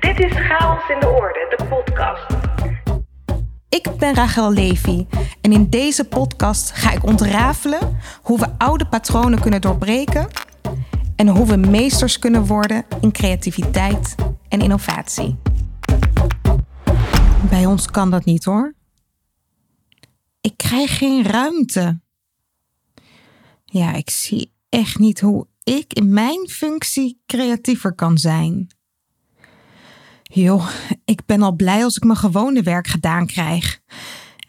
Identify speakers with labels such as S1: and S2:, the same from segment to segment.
S1: Dit is Chaos in de Orde, de podcast.
S2: Ik ben Rachel Levy en in deze podcast ga ik ontrafelen hoe we oude patronen kunnen doorbreken en hoe we meesters kunnen worden in creativiteit en innovatie. Bij ons kan dat niet hoor. Ik krijg geen ruimte. Ja, ik zie echt niet hoe ik in mijn functie creatiever kan zijn. Joh, ik ben al blij als ik mijn gewone werk gedaan krijg.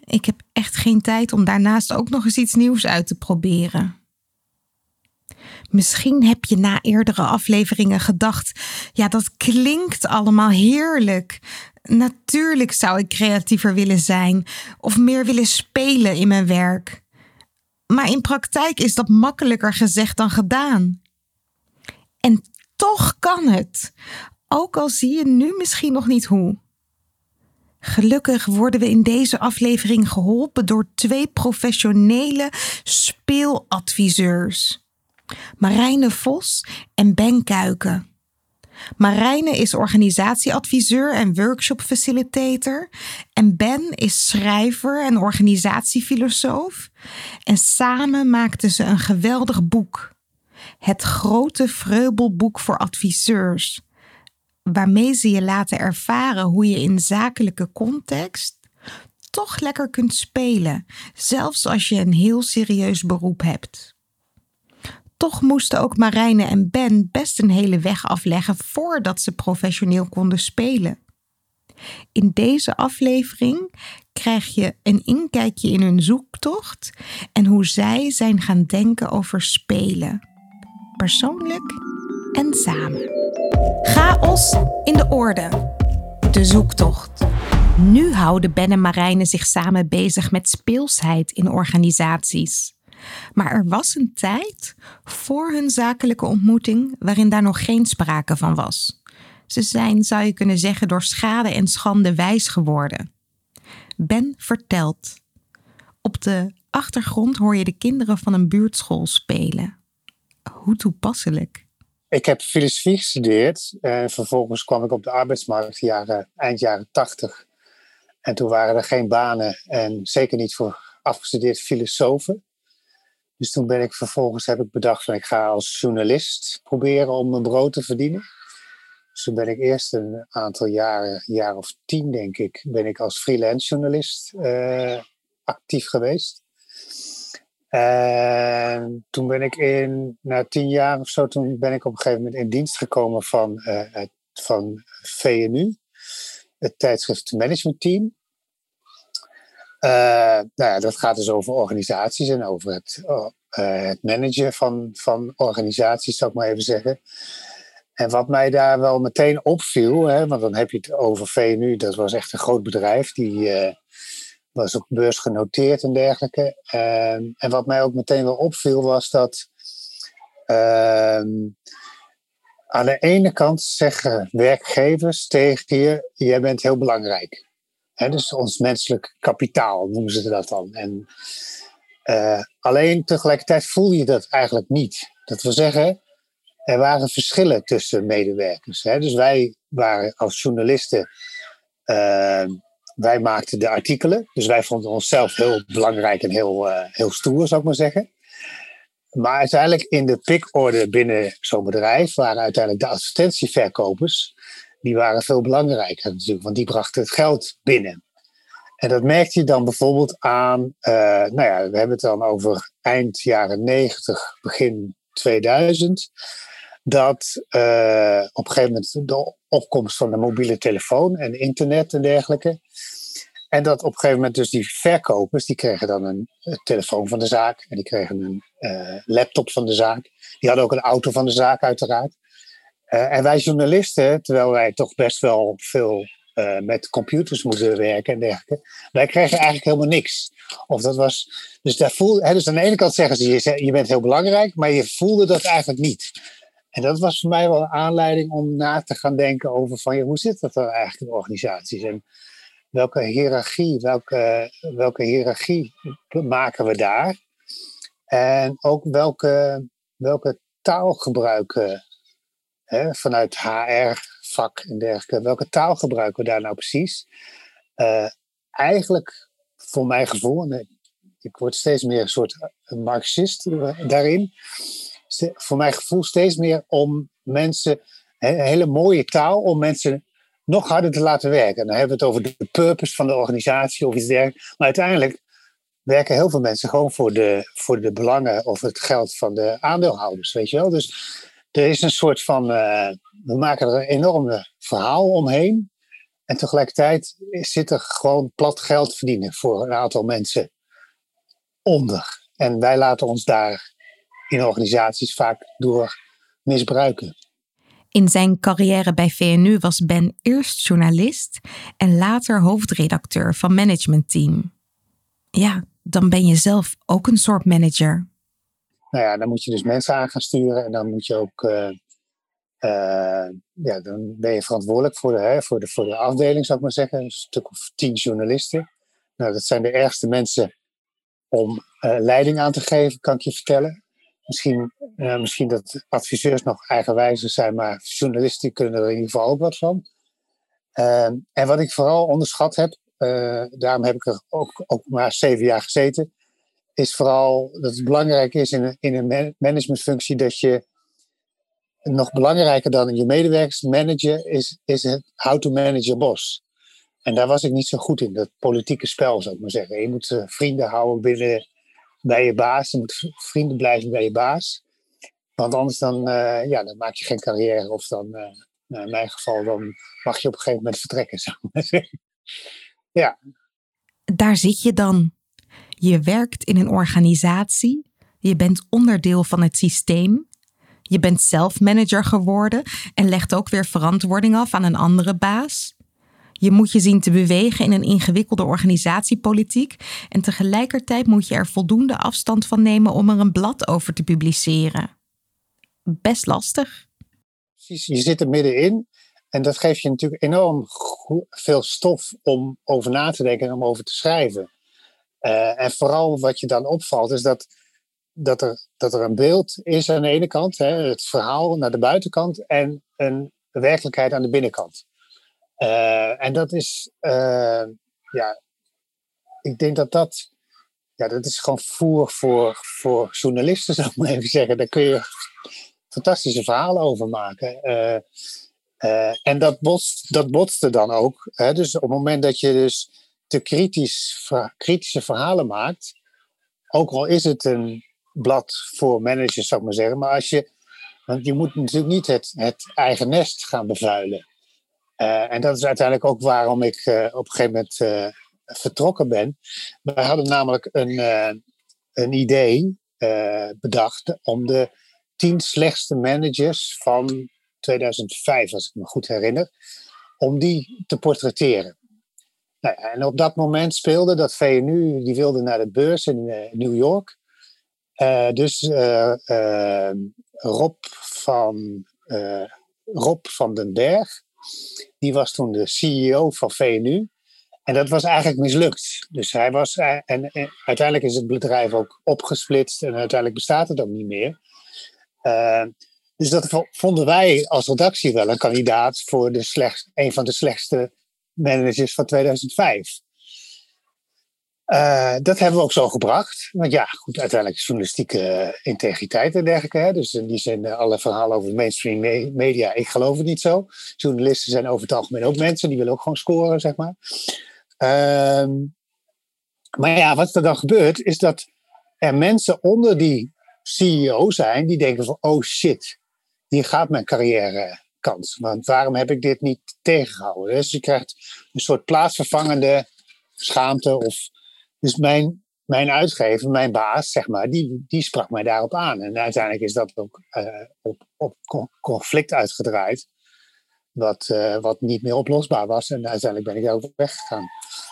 S2: Ik heb echt geen tijd om daarnaast ook nog eens iets nieuws uit te proberen. Misschien heb je na eerdere afleveringen gedacht: ja, dat klinkt allemaal heerlijk. Natuurlijk zou ik creatiever willen zijn of meer willen spelen in mijn werk. Maar in praktijk is dat makkelijker gezegd dan gedaan. En toch kan het, ook al zie je nu misschien nog niet hoe. Gelukkig worden we in deze aflevering geholpen door twee professionele speeladviseurs. Marijne Vos en Ben Kuiken. Marijne is organisatieadviseur en workshop facilitator. En Ben is schrijver en organisatiefilosoof. En samen maakten ze een geweldig boek. Het grote vreubelboek voor adviseurs. Waarmee ze je laten ervaren hoe je in zakelijke context toch lekker kunt spelen, zelfs als je een heel serieus beroep hebt. Toch moesten ook Marijne en Ben best een hele weg afleggen voordat ze professioneel konden spelen. In deze aflevering krijg je een inkijkje in hun zoektocht en hoe zij zijn gaan denken over spelen. Persoonlijk en samen. Chaos in de orde. De zoektocht. Nu houden Ben en Marijne zich samen bezig met speelsheid in organisaties. Maar er was een tijd voor hun zakelijke ontmoeting waarin daar nog geen sprake van was. Ze zijn, zou je kunnen zeggen, door schade en schande wijs geworden. Ben vertelt. Op de achtergrond hoor je de kinderen van een buurtschool spelen. Hoe toepasselijk.
S3: Ik heb filosofie gestudeerd en vervolgens kwam ik op de arbeidsmarkt jaren, eind jaren tachtig. En toen waren er geen banen en zeker niet voor afgestudeerde filosofen. Dus toen ben ik vervolgens heb ik bedacht van ik ga als journalist proberen om mijn brood te verdienen. Dus toen ben ik eerst een aantal jaren, jaar of tien denk ik, ben ik als freelance journalist uh, actief geweest. En toen ben ik in, na tien jaar of zo, toen ben ik op een gegeven moment in dienst gekomen van, het, van VNU, het tijdschrift Management Team. Uh, nou ja, dat gaat dus over organisaties en over het, uh, het managen van, van organisaties, zou ik maar even zeggen. En wat mij daar wel meteen opviel, hè, want dan heb je het over VNU, dat was echt een groot bedrijf, die uh, was op beurs genoteerd en dergelijke. Ehm, en wat mij ook meteen wel opviel was dat ehm, aan de ene kant zeggen werkgevers tegen je, jij bent heel belangrijk dus ons menselijk kapitaal noemen ze dat dan. En, uh, alleen tegelijkertijd voel je dat eigenlijk niet. Dat wil zeggen, er waren verschillen tussen medewerkers. Dus wij waren als journalisten, uh, wij maakten de artikelen. Dus wij vonden onszelf heel belangrijk en heel, uh, heel stoer, zou ik maar zeggen. Maar uiteindelijk in de pikorde binnen zo'n bedrijf waren uiteindelijk de advertentieverkopers die waren veel belangrijker natuurlijk, want die brachten het geld binnen. En dat merkte je dan bijvoorbeeld aan, uh, nou ja, we hebben het dan over eind jaren 90, begin 2000, dat uh, op een gegeven moment de opkomst van de mobiele telefoon en internet en dergelijke. En dat op een gegeven moment dus die verkopers, die kregen dan een, telefoon van de zaak en die kregen een uh, laptop van de zaak. Die hadden ook een auto van de zaak uiteraard. Uh, en wij journalisten, terwijl wij toch best wel veel uh, met computers moeten werken en dergelijke, wij kregen eigenlijk helemaal niks. Of dat was, dus, daar voel, hè, dus aan de ene kant zeggen ze, je, bent heel belangrijk, maar je voelde dat eigenlijk niet. En dat was voor mij wel een aanleiding om na te gaan denken over van, ja, hoe zit dat dan eigenlijk in organisaties? Welke hiërarchie, welke, welke hiërarchie maken we daar? En ook welke, welke taal gebruiken hè, vanuit HR, vak en dergelijke. Welke taal gebruiken we daar nou precies? Uh, eigenlijk, voor mijn gevoel, ik word steeds meer een soort marxist daarin. Voor mijn gevoel steeds meer om mensen, een hele mooie taal, om mensen nog harder te laten werken. En dan hebben we het over de purpose van de organisatie of iets dergelijks. Maar uiteindelijk werken heel veel mensen gewoon voor de, voor de belangen of het geld van de aandeelhouders, weet je wel. Dus er is een soort van, uh, we maken er een enorme verhaal omheen. En tegelijkertijd zit er gewoon plat geld verdienen voor een aantal mensen onder. En wij laten ons daar in organisaties vaak door misbruiken.
S2: In zijn carrière bij VNU was Ben eerst journalist en later hoofdredacteur van managementteam. Ja, dan ben je zelf ook een soort manager.
S3: Nou ja, dan moet je dus mensen aan gaan sturen en dan moet je ook. Uh, uh, ja, dan ben je verantwoordelijk voor de, hè, voor, de, voor de afdeling, zou ik maar zeggen. Een stuk of tien journalisten. Nou, dat zijn de ergste mensen om uh, leiding aan te geven, kan ik je vertellen. Misschien, misschien dat adviseurs nog eigenwijzer zijn, maar journalisten kunnen er in ieder geval ook wat van. Ehm, en wat ik vooral onderschat heb, uh, daarom heb ik er ook, ook maar zeven jaar gezeten, is vooral dat het belangrijk is in een, in een managementfunctie dat je nog belangrijker dan je medewerkers managen is, is het how to manage your boss. En daar was ik niet zo goed in, dat politieke spel zou ik maar zeggen. Je moet uh, vrienden houden binnen, bij je baas, je moet vrienden blijven bij je baas. Want anders dan, uh, ja, dan maak je geen carrière of dan, nou, in mijn geval, dan mag je op een gegeven moment vertrekken, zou maar. Ja.
S2: Daar zit je dan. Je werkt in een organisatie. Je bent onderdeel van het systeem. Je bent zelf manager geworden en legt ook weer verantwoording af aan een andere baas. Je moet je zien te bewegen in een ingewikkelde organisatiepolitiek en tegelijkertijd moet je er voldoende afstand van nemen om er een blad over te publiceren. Best lastig.
S3: Precies, je zit er middenin en dat geeft je natuurlijk enorm veel stof om over na te denken en om over te schrijven. Uh, en vooral wat je dan opvalt is dat, dat, er, dat er een beeld is aan de ene kant, hè, het verhaal naar de buitenkant, en een werkelijkheid aan de binnenkant. Uh, en dat is, uh, ja, ik denk dat dat, ja, dat is gewoon voer voor, voor journalisten, zou ik maar even zeggen. Daar kun je fantastische verhalen over maken. Uh, en dat, botst, dat botste dan ook. Hè? Dus op het moment dat je dus te kritisch, kritische verhalen maakt, ook al is het een blad voor managers, zou ik maar zeggen, maar als je, want je moet natuurlijk niet het, het eigen nest gaan bevuilen. Uh, en dat is uiteindelijk ook waarom ik uh, op een gegeven moment uh, vertrokken ben. We hadden namelijk een, een idee bedacht om de tien slechtste managers van 2005, als ik me goed herinner, om die te portretteren. Nou en op dat moment speelde dat VNU, die wilde naar de beurs in New York. Dus Rob, van, Rob van den Berg, die was toen de CEO van VNU. En dat was eigenlijk mislukt. Dus hij was, en, en uiteindelijk is het bedrijf ook opgesplitst en uiteindelijk bestaat het ook niet meer. Dus dat vonden wij als redactie wel een kandidaat voor de slecht, een van de slechtste managers van 2005. Eh, dat hebben we ook zo gebracht. Want ja, goed, uiteindelijk journalistieke integriteit en dergelijke. Hè? Dus die zijn alle verhalen over mainstream media. Ik geloof het niet zo. Journalisten zijn over het algemeen ook mensen. Die willen ook gewoon scoren, zeg maar. Uh, maar ja, wat er dan gebeurt, is dat er mensen onder die CEO zijn die denken van, oh shit, hier gaat mijn carrière kans. Want waarom heb ik dit niet tegengehouden? Dus je krijgt een soort plaatsvervangende schaamte. Of, dus mijn, mijn uitgever, mijn baas, zeg maar, die, die sprak mij daarop aan. En uiteindelijk is dat ook uh, op, op conflict uitgedraaid. Wat, uh, wat niet meer oplosbaar was. En uiteindelijk ben ik ook weggegaan.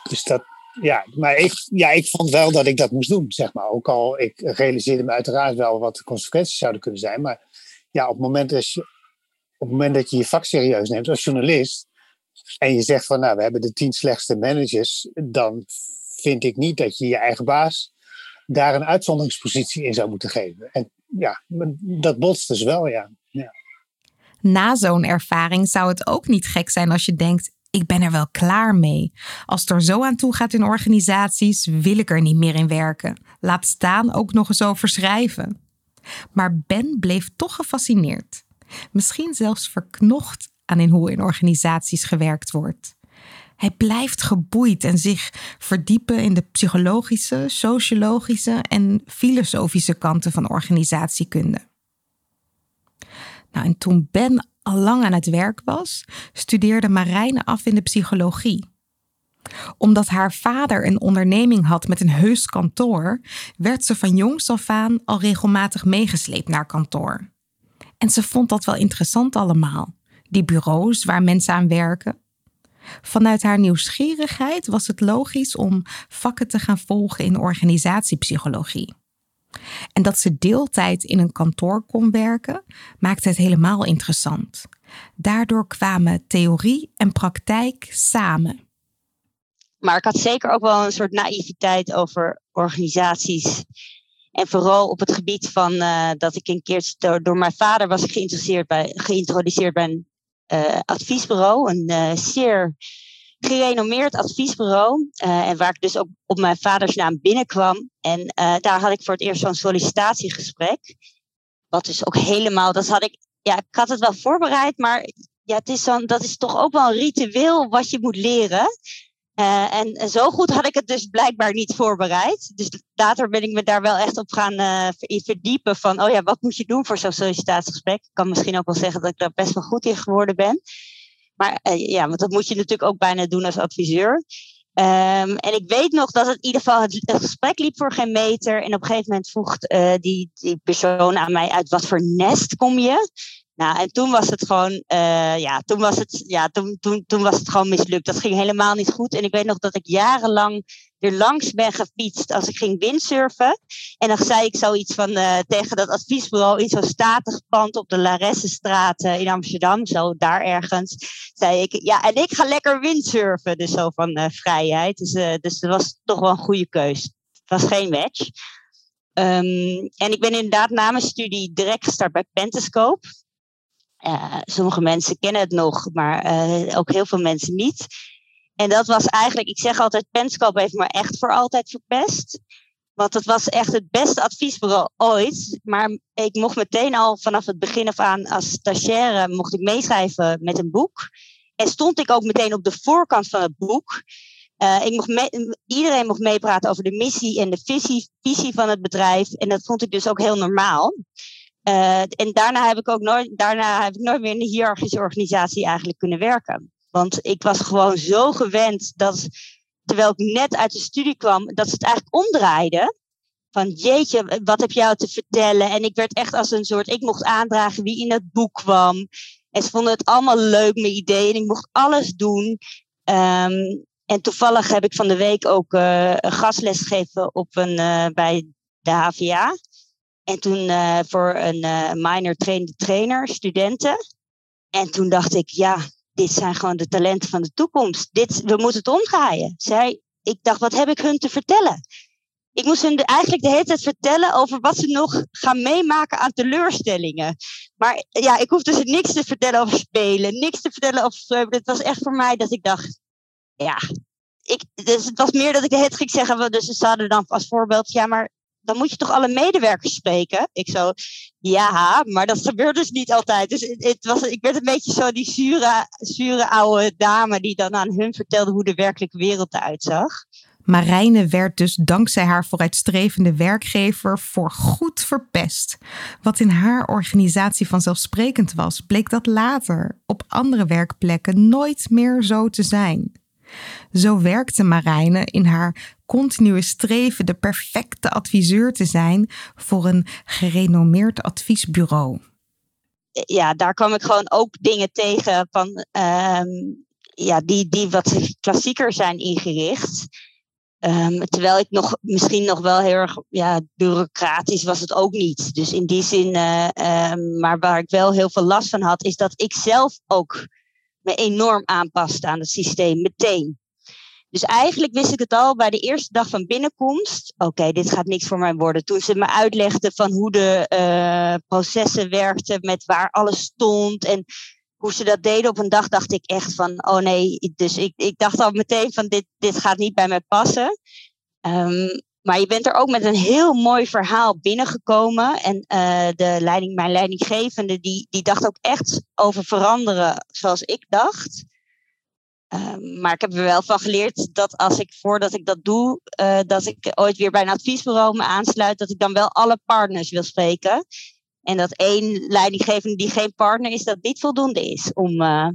S3: Dus dat, ja, maar ik, ja, ik vond wel dat ik dat moest doen, zeg maar. Ook al, ik realiseerde me uiteraard wel wat de consequenties zouden kunnen zijn. Maar ja, op het moment je, op het moment dat je je vak serieus neemt als journalist en je zegt van nou, we hebben de tien slechtste managers, dan vind ik niet dat je je eigen baas daar een uitzonderingspositie in zou moeten geven. En ja, dat botst dus wel, ja. ja.
S2: Na zo'n ervaring zou het ook niet gek zijn als je denkt: ik ben er wel klaar mee. Als het er zo aan toe gaat in organisaties, wil ik er niet meer in werken. Laat staan ook nog eens over schrijven. Maar Ben bleef toch gefascineerd. Misschien zelfs verknocht aan in hoe in organisaties gewerkt wordt. Hij blijft geboeid en zich verdiepen in de psychologische, sociologische en filosofische kanten van organisatiekunde. Nou, en toen Ben al lang aan het werk was, studeerde Marijne af in de psychologie. Omdat haar vader een onderneming had met een heus kantoor, werd ze van jongs af aan al regelmatig meegesleept naar kantoor. En ze vond dat wel interessant allemaal, die bureaus waar mensen aan werken. Vanuit haar nieuwsgierigheid was het logisch om vakken te gaan volgen in organisatiepsychologie. En dat ze deeltijd in een kantoor kon werken, maakte het helemaal interessant. Daardoor kwamen theorie en praktijk samen.
S4: Maar ik had zeker ook wel een soort naïviteit over organisaties. En vooral op het gebied van uh, dat ik een keer door, mijn vader was geïnteresseerd bij, geïntroduceerd uh, adviesbureau. Een uh, zeer gerenommeerd adviesbureau. Uh, en waar ik dus ook op mijn vaders naam binnenkwam. En daar had ik voor het eerst zo'n sollicitatiegesprek. Wat dus ook helemaal, dat had ik, ja, ik had het wel voorbereid, maar ja, het is dan, dat is toch ook wel een ritueel wat je moet leren. Uh, en, zo goed had ik het dus blijkbaar niet voorbereid. Dus later ben ik me daar wel echt op gaan uh, verdiepen van, oh ja, wat moet je doen voor zo'n sollicitatiegesprek? Ik kan misschien ook wel zeggen dat ik daar best wel goed in geworden ben. Maar uh, ja, want dat moet je natuurlijk ook bijna doen als adviseur. Um, en ik weet nog dat het in ieder geval het, gesprek liep voor geen meter. En op een gegeven moment vroeg die, die persoon aan mij uit wat voor nest kom je? Nou, en toen was het gewoon, uh, ja, toen was het, ja, toen, toen, toen was het gewoon mislukt. Dat ging helemaal niet goed. En ik weet nog dat ik jarenlang er langs ben gefietst als ik ging windsurfen. En dan zei ik zoiets van uh, tegen dat adviesbureau in zo'n statig pand op de Laressenstraat uh, in Amsterdam, zo daar ergens, zei ik, ja, en ik ga lekker windsurfen. Dus zo van vrijheid. Dus, dus dat was toch wel een goede keus. Het was geen match. Um, en ik ben inderdaad na mijn studie direct gestart bij Pentascope. sommige mensen kennen het nog, maar ook heel veel mensen niet. En dat was eigenlijk, ik zeg altijd, Penscope heeft me echt voor altijd verpest. Want het was echt het beste adviesbureau ooit. Maar ik mocht meteen al vanaf het begin af aan als stagiaire mocht ik meeschrijven met een boek. En stond ik ook meteen op de voorkant van het boek. Uh, ik mocht iedereen mocht meepraten over de missie en de visie, visie van het bedrijf. En dat vond ik dus ook heel normaal. Uh, en daarna heb ik ook nooit, daarna heb ik nooit meer in een hiërarchische organisatie eigenlijk kunnen werken. Want ik was gewoon zo gewend dat, terwijl ik net uit de studie kwam, dat ze het eigenlijk omdraaiden. Van jeetje, wat heb jou te vertellen? En ik werd echt als een soort, ik mocht aandragen wie in het boek kwam. En ze vonden het allemaal leuk, mijn ideeën. En ik mocht alles doen. Um, en toevallig heb ik van de week ook uh, een gastles gegeven op een, uh, bij de HVA. En toen uh, voor een minor trainde trainer, studenten. En toen dacht ik, ja, dit zijn gewoon de talenten van de toekomst. Dit, we moeten het omdraaien. Zij, ik dacht, wat heb ik hun te vertellen? Ik moest hun eigenlijk de hele tijd vertellen over wat ze nog gaan meemaken aan teleurstellingen. Maar ja, ik hoefde ze niks te vertellen over spelen, niks te vertellen over vreugde. Het was echt voor mij dat ik dacht, ja, ik, dus het was meer dat ik de hele ging zeggen, dus ze hadden dan als voorbeeld, ja, maar dan moet je toch alle medewerkers spreken? Ik zo, ja, maar dat gebeurt dus niet altijd. Dus het, was, ik werd een beetje zo die zure, zure oude dame die dan aan hun vertelde hoe de werkelijke wereld eruit zag.
S2: Marijne werd dus dankzij haar vooruitstrevende werkgever voor goed verpest. Wat in haar organisatie vanzelfsprekend was, bleek dat later op andere werkplekken nooit meer zo te zijn. Zo werkte Marijne in haar continue streven de perfecte adviseur te zijn voor een gerenommeerd adviesbureau.
S4: Ja, daar kwam ik gewoon ook dingen tegen van, um, ja, die, die wat klassieker zijn ingericht. Um, terwijl ik nog misschien nog wel heel erg ja, bureaucratisch was het ook niet. Dus in die zin, uh, um, maar waar ik wel heel veel last van had, is dat ik zelf ook me enorm aanpaste aan het systeem meteen. Dus eigenlijk wist ik het al bij de eerste dag van binnenkomst. Oké, dit gaat niks voor mij worden. Toen ze me uitlegden van hoe de uh, processen werkten, met waar alles stond en hoe ze dat deden op een dag, dacht ik echt van, oh nee. Dus ik, ik dacht al meteen van, dit, dit gaat niet bij mij passen. Um, maar je bent er ook met een heel mooi verhaal binnengekomen. En uh, de leiding, mijn leidinggevende, die, die dacht ook echt over veranderen zoals ik dacht. Uh, maar ik heb er wel van geleerd dat als ik voordat ik dat doe, uh, dat ik ooit weer bij een adviesbureau me aansluit, dat ik dan wel alle partners wil spreken. En dat één leidinggevende die geen partner is, dat niet voldoende is om uh,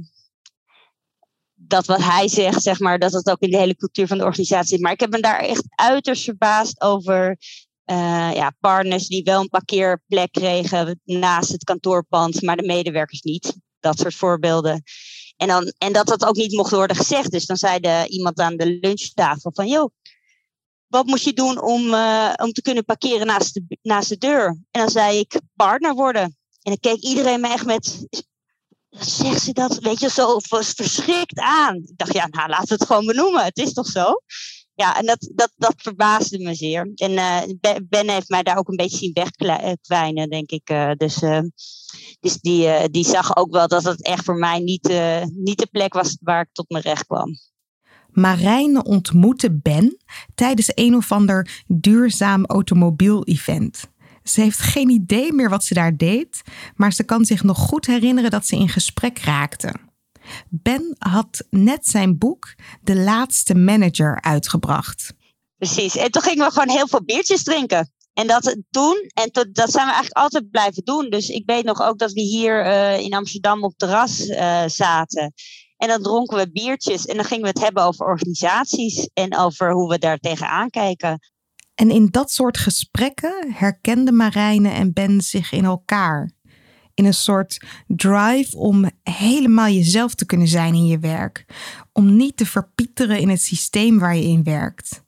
S4: dat wat hij zegt, zeg maar, dat het ook in de hele cultuur van de organisatie zit. Maar ik heb me daar echt uiterst verbaasd over uh, ja, partners die wel een parkeerplek kregen naast het kantoorpand, maar de medewerkers niet. Dat soort voorbeelden. En, dan, en dat dat ook niet mocht worden gezegd. Dus dan zei de, iemand aan de lunchtafel van, joh, wat moet je doen om, uh, om te kunnen parkeren naast de, naast de deur? En dan zei ik, partner worden. En dan keek iedereen me echt met zegt ze dat, weet je, zo verschrikt aan. Ik dacht, ja, nou, we het gewoon benoemen. Het is toch zo? Ja, en dat, dat, dat verbaasde me zeer. En uh, Ben heeft mij daar ook een beetje zien wegkwijnen, denk ik. Uh, dus dus die, die zag ook wel dat het echt voor mij niet, niet de plek was waar ik tot mijn recht kwam.
S2: Marijne ontmoette Ben tijdens een of ander duurzaam automobiel-event. Ze heeft geen idee meer wat ze daar deed, maar ze kan zich nog goed herinneren dat ze in gesprek raakte. Ben had net zijn boek De Laatste Manager uitgebracht.
S4: Precies, en toen gingen we gewoon heel veel biertjes drinken. En dat toen, en tot, dat zijn we eigenlijk altijd blijven doen. Dus ik weet nog ook dat we hier uh, in Amsterdam op terras uh, zaten. En dan dronken we biertjes en dan gingen we het hebben over organisaties en over hoe we daar tegenaan kijken.
S2: En in dat soort gesprekken herkenden Marijne en Ben zich in elkaar. In een soort drive om helemaal jezelf te kunnen zijn in je werk. Om niet te verpieteren in het systeem waar je in werkt.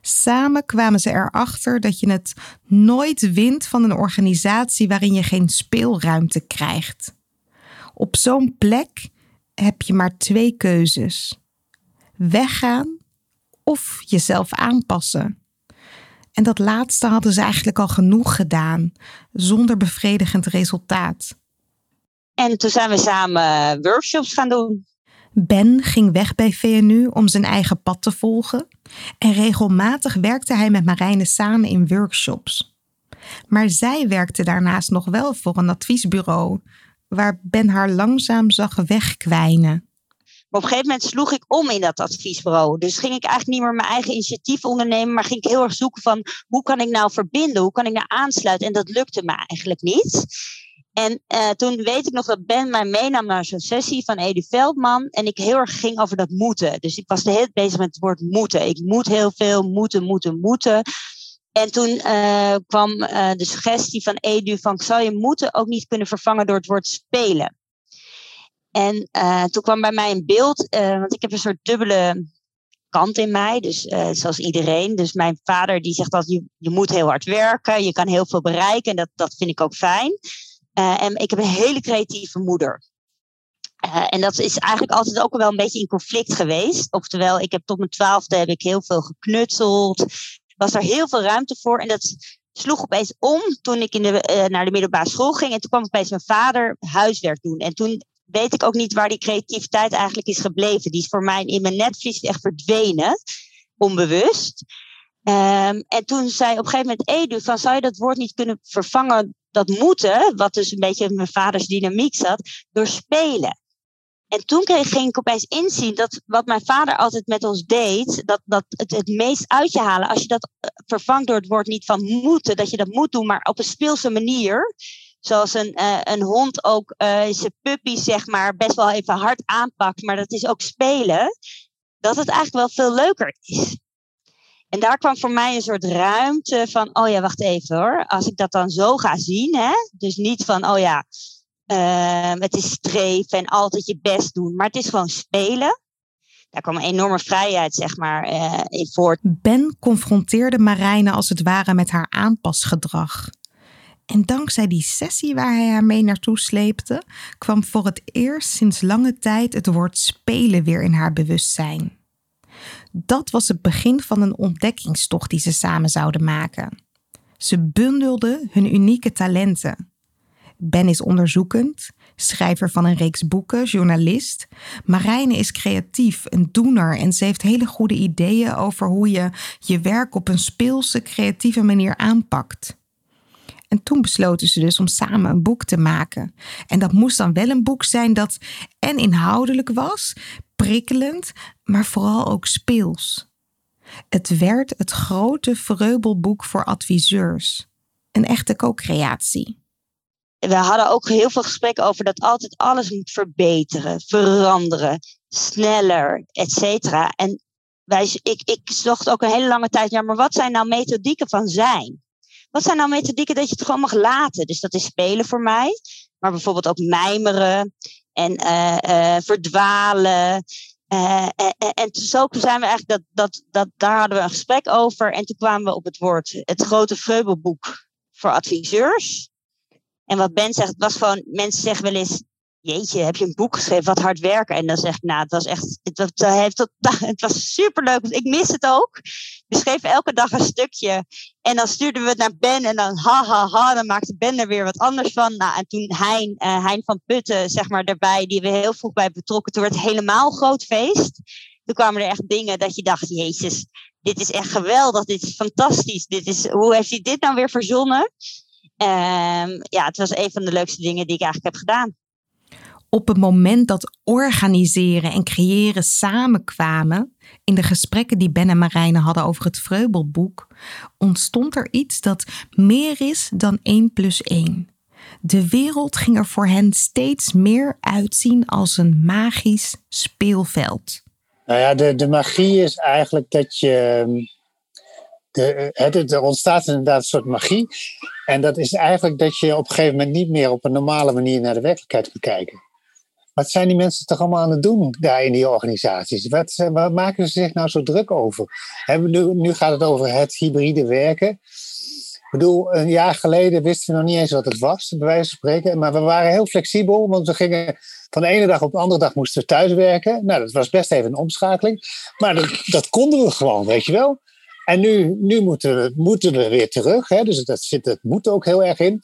S2: Samen kwamen ze erachter dat je het nooit wint van een organisatie waarin je geen speelruimte krijgt. Op zo'n plek heb je maar twee keuzes: weggaan of jezelf aanpassen. En dat laatste hadden ze eigenlijk al genoeg gedaan, zonder bevredigend resultaat.
S4: En toen zijn we samen workshops gaan doen.
S2: Ben ging weg bij VNU om zijn eigen pad te volgen en regelmatig werkte hij met Marijne samen in workshops. Maar zij werkte daarnaast nog wel voor een adviesbureau, waar Ben haar langzaam zag wegkwijnen.
S4: Op een gegeven moment sloeg ik om in dat adviesbureau. Dus ging ik eigenlijk niet meer mijn eigen initiatief ondernemen, maar ging ik heel erg zoeken van hoe kan ik nou verbinden, hoe kan ik nou aansluiten. En dat lukte me eigenlijk niet. En uh, toen weet ik nog dat Ben mij meenam naar zo'n sessie van Edu Veldman. En ik heel erg ging over dat moeten. Dus ik was de hele tijd bezig met het woord moeten. Ik moet heel veel, moeten, moeten, moeten. En toen uh, kwam uh, de suggestie van Edu van, zou je moeten ook niet kunnen vervangen door het woord spelen? En uh, toen kwam bij mij een beeld, uh, want ik heb een soort dubbele kant in mij, dus uh, zoals iedereen. Dus mijn vader die zegt dat je, je moet heel hard werken, je kan heel veel bereiken en dat, dat vind ik ook fijn. en ik heb een hele creatieve moeder. en dat is eigenlijk altijd ook wel een beetje in conflict geweest. Oftewel, ik heb tot mijn twaalfde heb ik heel veel geknutseld. Was er heel veel ruimte voor. En dat sloeg opeens om toen ik in de, naar de middelbare school ging. En toen kwam opeens mijn vader huiswerk doen. En toen weet ik ook niet waar die creativiteit eigenlijk is gebleven. Die is voor mij in mijn netvlies echt verdwenen, onbewust. Um, en toen zei op een gegeven moment Edu van zou je dat woord niet kunnen vervangen, dat moeten, wat dus een beetje in mijn vaders dynamiek zat, door spelen. En toen kreeg, ging ik opeens inzien dat wat mijn vader altijd met ons deed, dat, dat het het meest uit je halen, als je dat eh, vervangt door het woord niet van moeten, dat je dat moet doen, maar op een speelse manier, zoals een, uh, een hond ook uh, zijn puppy, zeg maar, best wel even hard aanpakt, maar dat is ook spelen, dat het eigenlijk wel veel leuker is. En daar kwam voor mij een soort ruimte van, oh ja, wacht even hoor, als ik dat dan zo ga zien, hè, dus niet van, oh ja, uh, het is streven en altijd je best doen, maar het is gewoon spelen. Daar kwam een enorme vrijheid, zeg maar, uh, in voort.
S2: Ben confronteerde Marijne als het ware met haar aanpasgedrag. En dankzij die sessie waar hij haar mee naartoe sleepte, kwam voor het eerst sinds lange tijd het woord spelen weer in haar bewustzijn. Dat was het begin van een ontdekkingstocht die ze samen zouden maken. Ze bundelden hun unieke talenten. Ben is onderzoekend, schrijver van een reeks boeken, journalist. Marijne is creatief, een doener en ze heeft hele goede ideeën over hoe je je werk op een speelse, creatieve manier aanpakt. En toen besloten ze dus om samen een boek te maken. En dat moest dan wel een boek zijn dat en inhoudelijk was, prikkelend, maar vooral ook speels. Het werd het grote vreubelboek voor adviseurs. Een echte co-creatie.
S4: We hadden ook heel veel gesprekken over dat altijd alles moet verbeteren, veranderen, sneller, et cetera. En wij, ik, ik zocht ook een hele lange tijd, ja, maar wat zijn nou methodieken van zijn? Wat zijn nou methodieken dat je het gewoon mag laten? Dus dat is spelen voor mij, maar bijvoorbeeld ook mijmeren en uh, uh, verdwalen. Uh, en zo zijn we eigenlijk, dat, dat, dat, daar hadden we een gesprek over. En toen kwamen we op het woord het grote Vreubelboek voor adviseurs. En wat Ben zegt, was gewoon, mensen zeggen wel eens, jeetje, heb je een boek geschreven, wat hard werken. En dan zeg ik, nou, het was echt, het was, het, het was superleuk. Ik mis het ook. We schreven elke dag een stukje. En dan stuurden we het naar Ben en dan ha, ha, ha, dan maakte Ben er weer wat anders van. Nou, en toen Hein, uh, hein van Putten, zeg maar, erbij, die we heel vroeg bij betrokken. Toen werd het helemaal groot feest. Toen kwamen er echt dingen dat je dacht, jezus, dit is echt geweldig, dit is fantastisch. Dit is, hoe heeft hij dit nou weer verzonnen? Um, ja, het was een van de leukste dingen die ik eigenlijk heb gedaan.
S2: Op het moment dat organiseren en creëren samenkwamen, in de gesprekken die Ben en Marijne hadden over het Vreubelboek, ontstond er iets dat meer is dan 1 plus 1. De wereld ging er voor hen steeds meer uitzien als een magisch speelveld.
S3: Nou ja, de, de magie is eigenlijk dat je. De, het, er ontstaat inderdaad een soort magie. En dat is eigenlijk dat je op een gegeven moment niet meer op een normale manier naar de werkelijkheid kunt kijken. Wat zijn die mensen toch allemaal aan het doen daar in die organisaties? Wat, wat maken ze zich nou zo druk over? nu, nu gaat het over het hybride werken. Ik bedoel, een jaar geleden wisten we nog niet eens wat het was, bij wijze van spreken. Maar we waren heel flexibel, want we gingen van de ene dag op de andere dag moesten we thuiswerken. Nou, dat was best even een omschakeling. Maar dat, dat konden we gewoon, weet je wel. En nu, nu moeten, we, moeten we weer terug. Hè? Dus dat, zit, dat moet ook heel erg in.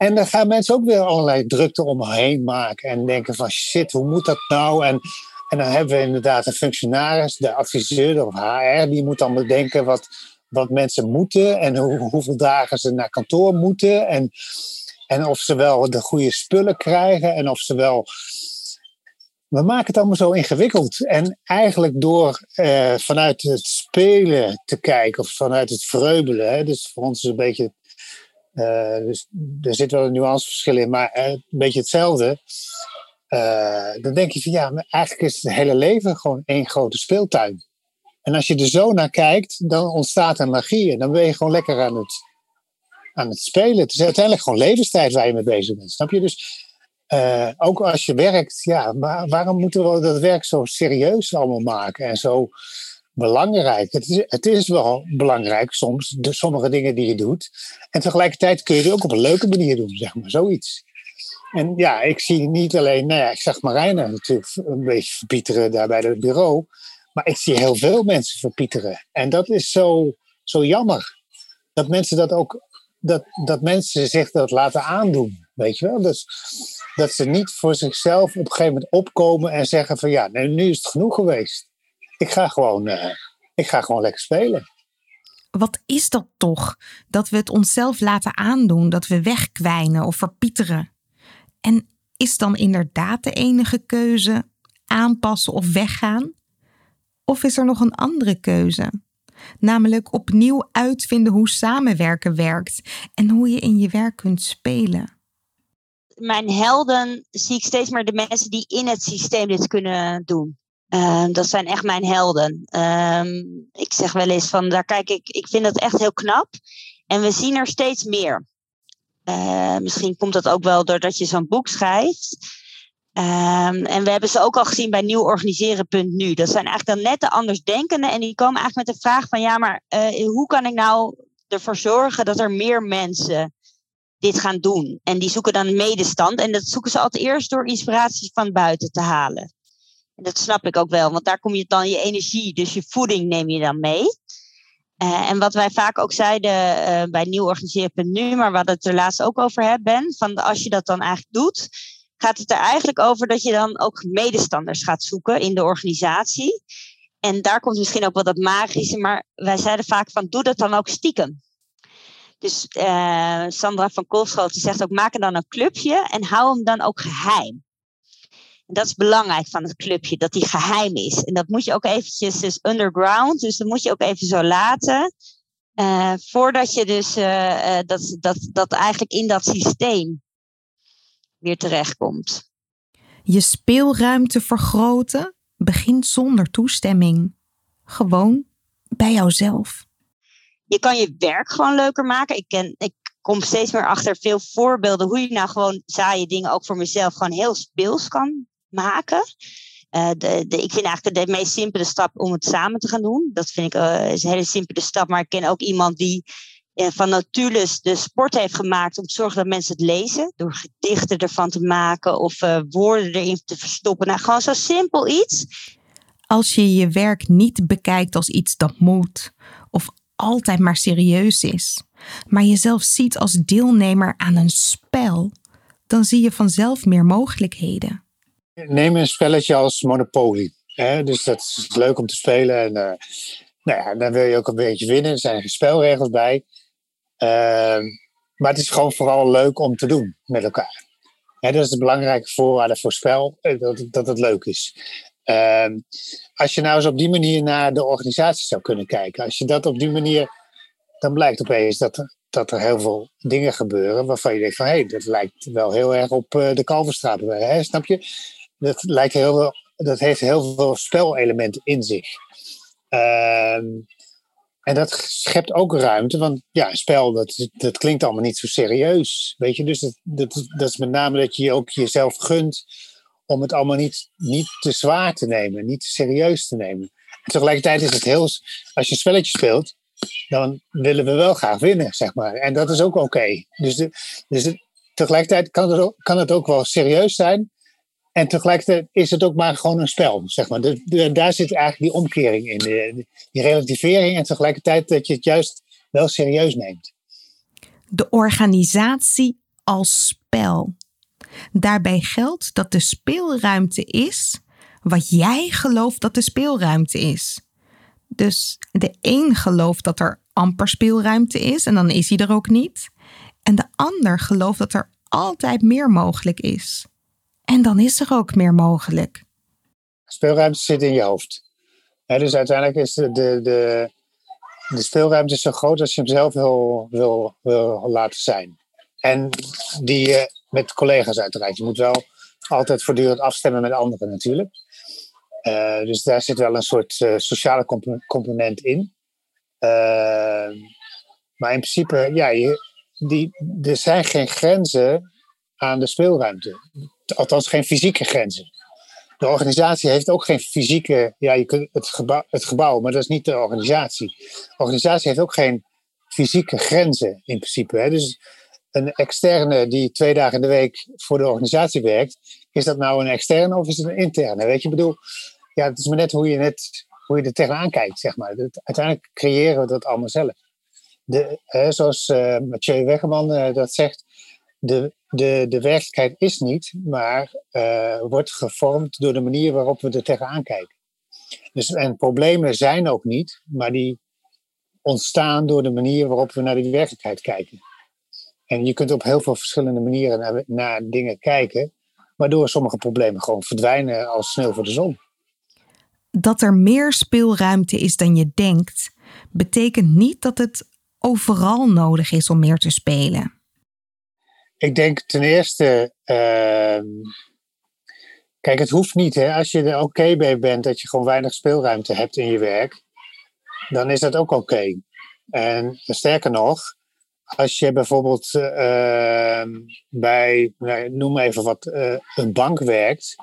S3: En dan gaan mensen ook weer allerlei drukte omheen maken. En denken van shit, hoe moet dat nou? En, en dan hebben we inderdaad een functionaris, de adviseur of HR, die moet dan bedenken wat, wat mensen moeten. En hoe, hoeveel dagen ze naar kantoor moeten. En, en of ze wel de goede spullen krijgen. En of ze wel we maken het allemaal zo ingewikkeld. En eigenlijk door eh, vanuit het spelen te kijken, of vanuit het vreubelen, hè, dus voor ons is een beetje. Uh, dus, er zit wel een nuanceverschil in, maar uh, een beetje hetzelfde. dan denk je van ja, maar eigenlijk is het hele leven gewoon één grote speeltuin. En als je er zo naar kijkt, dan ontstaat er magie. En dan ben je gewoon lekker aan het, aan het spelen. Het is uiteindelijk gewoon levenstijd waar je mee bezig bent. Snap je? Dus ook als je werkt, ja, maar waarom moeten we dat werk zo serieus allemaal maken en zo belangrijk? Het is, het is wel belangrijk soms, de, sommige dingen die je doet. En tegelijkertijd kun je het ook op een leuke manier doen, zeg maar, zoiets. En ja, ik zie niet alleen, nou ja, ik zag Marijne natuurlijk een beetje verpieteren daar bij het bureau. Maar ik zie heel veel mensen verpieteren. En dat is zo, zo jammer. Dat mensen dat ook, dat, dat mensen zich dat laten aandoen. Weet je wel? Dus dat ze niet voor zichzelf op een gegeven moment opkomen en zeggen van ja, nu is het genoeg geweest. Ik ga gewoon, uh, ik ga gewoon lekker spelen.
S2: Wat is dat toch? Dat we het onszelf laten aandoen, dat we wegkwijnen of verpieteren. En is dan inderdaad de enige keuze aanpassen of weggaan? Of is er nog een andere keuze? Namelijk opnieuw uitvinden hoe samenwerken werkt en hoe je in je werk kunt spelen
S4: mijn helden zie ik steeds meer de mensen die in het systeem dit kunnen doen. Uh, dat zijn echt mijn helden. Um, ik zeg wel eens van, daar kijk ik, ik vind dat echt heel knap. En we zien er steeds meer. Uh, misschien komt dat ook wel doordat je zo'n boek schrijft. En we hebben ze ook al gezien bij Nieuw Organiseren.nu. Dat zijn eigenlijk dan net de andersdenkenden. En die komen eigenlijk met de vraag van, ja, maar uh, hoe kan ik nou ervoor zorgen dat er meer mensen dit gaan doen. En die zoeken dan medestand. En dat zoeken ze altijd eerst door inspiratie van buiten te halen. Dat snap ik ook wel, want daar kom je dan je energie, dus je voeding neem je dan mee. Uh, en wat wij vaak ook zeiden uh, bij Nieuw Organiseren.nu, maar wat het er laatst ook over hebben, van als je dat dan eigenlijk doet, gaat het er eigenlijk over dat je dan ook medestanders gaat zoeken in de organisatie. En daar komt misschien ook wel dat magische, maar wij zeiden vaak van doe dat dan ook stiekem. Dus uh, Sandra van Koolschoten zegt ook maak er dan een clubje en hou hem dan ook geheim. Dat is belangrijk van het clubje, dat die geheim is. En dat moet je ook eventjes dus underground, dus dat moet je ook even zo laten. Uh, voordat je dus uh, dat, dat, dat eigenlijk in dat systeem weer terechtkomt.
S2: Je speelruimte vergroten begint zonder toestemming. Gewoon bij jouzelf.
S4: Je kan je werk gewoon leuker maken. Ik, ken, ik kom steeds meer achter veel voorbeelden hoe je nou gewoon saaie dingen ook voor mezelf gewoon heel speels kan maken. Uh, de, de, ik vind eigenlijk de, meest simpele stap om het samen te gaan doen. Dat vind ik is een hele simpele stap. Maar ik ken ook iemand die uh, van Natulus de sport heeft gemaakt om te zorgen dat mensen het lezen. Door gedichten ervan te maken of woorden erin te verstoppen. Nou, gewoon zo simpel iets.
S2: Als je je werk niet bekijkt als iets dat moet of altijd maar serieus is, maar jezelf ziet als deelnemer aan een spel, dan zie je vanzelf meer mogelijkheden.
S3: Neem een spelletje als Monopoly. Hè? Dus dat is leuk om te spelen. En uh, nou ja, dan wil je ook een beetje winnen. Er zijn spelregels bij. Uh, maar het is gewoon vooral leuk om te doen met elkaar. Dat is de belangrijke voorwaarde voor spel, eh, dat, dat het leuk is. Uh, als je nou eens op die manier naar de organisatie zou kunnen kijken, als je dat op die manier, dan blijkt opeens dat er, dat er heel veel dingen gebeuren waarvan je denkt van hé, hey, dat lijkt wel heel erg op uh, de Kalverstraat. Hè, snap je? Dat, lijkt heel veel, dat heeft heel veel spelelementen in zich. Uh, en dat schept ook ruimte, want ja, een spel, dat, dat klinkt allemaal niet zo serieus. Weet je, dus dat, dat, is met name dat je ook jezelf gunt om het allemaal niet, niet te zwaar te nemen, niet te serieus te nemen. En tegelijkertijd is het heel, als je een spelletje speelt, dan willen we wel graag winnen, zeg maar. En dat is ook oké. Dus, dus tegelijkertijd kan het, kan het ook wel serieus zijn, en tegelijkertijd is het ook maar gewoon een spel, zeg maar. Daar zit eigenlijk die omkering in, die relativering en tegelijkertijd dat je het juist wel serieus neemt.
S2: De organisatie als spel. Daarbij geldt dat de speelruimte is wat jij gelooft dat de speelruimte is. Dus de een gelooft dat er amper speelruimte is en dan is hij er ook niet. En de ander gelooft dat er altijd meer mogelijk is. En dan is er ook meer mogelijk.
S3: Speelruimte zit in je hoofd. dus uiteindelijk is de, de, de, de, speelruimte zo groot als je hem zelf wil, wil, wil laten zijn. En die met collega's uiteraard. Je moet wel altijd voortdurend afstemmen met anderen natuurlijk. Uh, dus daar zit wel een soort uh, sociale comp component in. maar in principe, ja, die, er zijn geen grenzen aan de speelruimte althans geen fysieke grenzen. De organisatie heeft ook geen fysieke, ja, je kunt het, gebouw, het gebouw, maar dat is niet de organisatie. De organisatie heeft ook geen fysieke grenzen in principe. Hè. Dus een externe die twee dagen in de week voor de organisatie werkt, is dat nou een externe of is het een interne? Weet je, ik bedoel, ja, het is maar net hoe je, net, hoe je er tegenaan kijkt, zeg maar. uiteindelijk creëren we dat allemaal zelf. De, zoals uh, Mathieu Weggeman uh, dat zegt, de, de, de werkelijkheid is niet, maar uh, wordt gevormd door de manier waarop we er tegenaan kijken. Dus, en problemen zijn ook niet, maar die ontstaan door de manier waarop we naar die werkelijkheid kijken. En je kunt op heel veel verschillende manieren naar, naar dingen kijken, waardoor sommige problemen gewoon verdwijnen als sneeuw voor de zon.
S2: Dat er meer speelruimte is dan je denkt, betekent niet dat het overal nodig is om meer te spelen.
S3: Ik denk ten eerste, uh, kijk, het hoeft niet. Hè? Als je er oké bij bent dat je gewoon weinig speelruimte hebt in je werk, dan is dat ook oké. En sterker nog, als je bijvoorbeeld uh, bij, nou, noem even wat, uh, een bank werkt,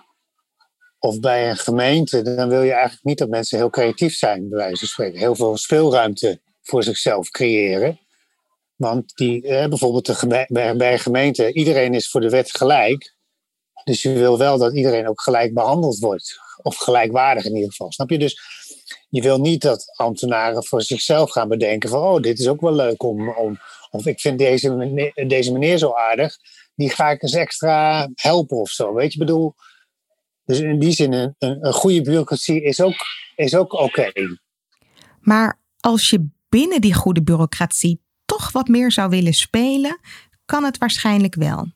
S3: of bij een gemeente, dan wil je eigenlijk niet dat mensen heel creatief zijn, bij wijze van spreken. Heel veel speelruimte voor zichzelf creëren. Want die, eh, bijvoorbeeld de bij een gemeente, iedereen is voor de wet gelijk. Dus je wil wel dat iedereen ook gelijk behandeld wordt. Of gelijkwaardig in ieder geval. Snap je? Dus je wil niet dat ambtenaren voor zichzelf gaan bedenken van, oh, dit is ook wel leuk om, om of ik vind deze meneer, deze meneer zo aardig, die ga ik eens extra helpen of zo. Weet je, bedoel, dus in die zin, een, een goede bureaucratie is ook, is ook oké.
S2: Maar als je binnen die goede bureaucratie toch wat meer zou willen spelen, kan het waarschijnlijk wel.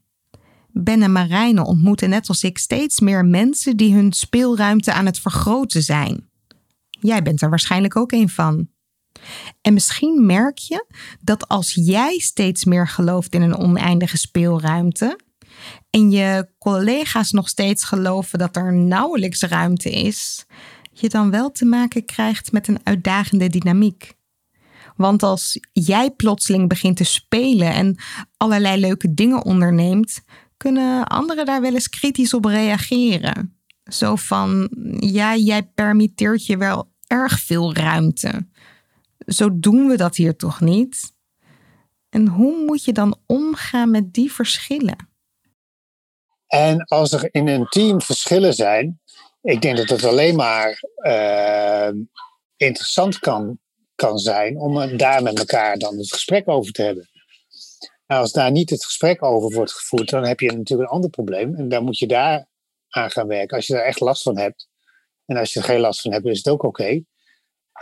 S2: Ben en Marijne ontmoeten net als ik steeds meer mensen die hun speelruimte aan het vergroten zijn. Jij bent er waarschijnlijk ook een van. En misschien merk je dat als jij steeds meer gelooft in een oneindige speelruimte en je collega's nog steeds geloven dat er nauwelijks ruimte is, je dan wel te maken krijgt met een uitdagende dynamiek. Want als jij plotseling begint te spelen en allerlei leuke dingen onderneemt, kunnen anderen daar wel eens kritisch op reageren. Zo van, ja, jij permitteert je wel erg veel ruimte. Zo doen we dat hier toch niet? En hoe moet je dan omgaan met die verschillen?
S3: En als er in een team verschillen zijn, ik denk dat het alleen maar uh, interessant kan, kan zijn om daar met elkaar dan het gesprek over te hebben. Nou, als daar niet het gesprek over wordt gevoerd, dan heb je natuurlijk een ander probleem. En dan moet je daar aan gaan werken. Als je daar echt last van hebt. En als je er geen last van hebt, is het ook oké.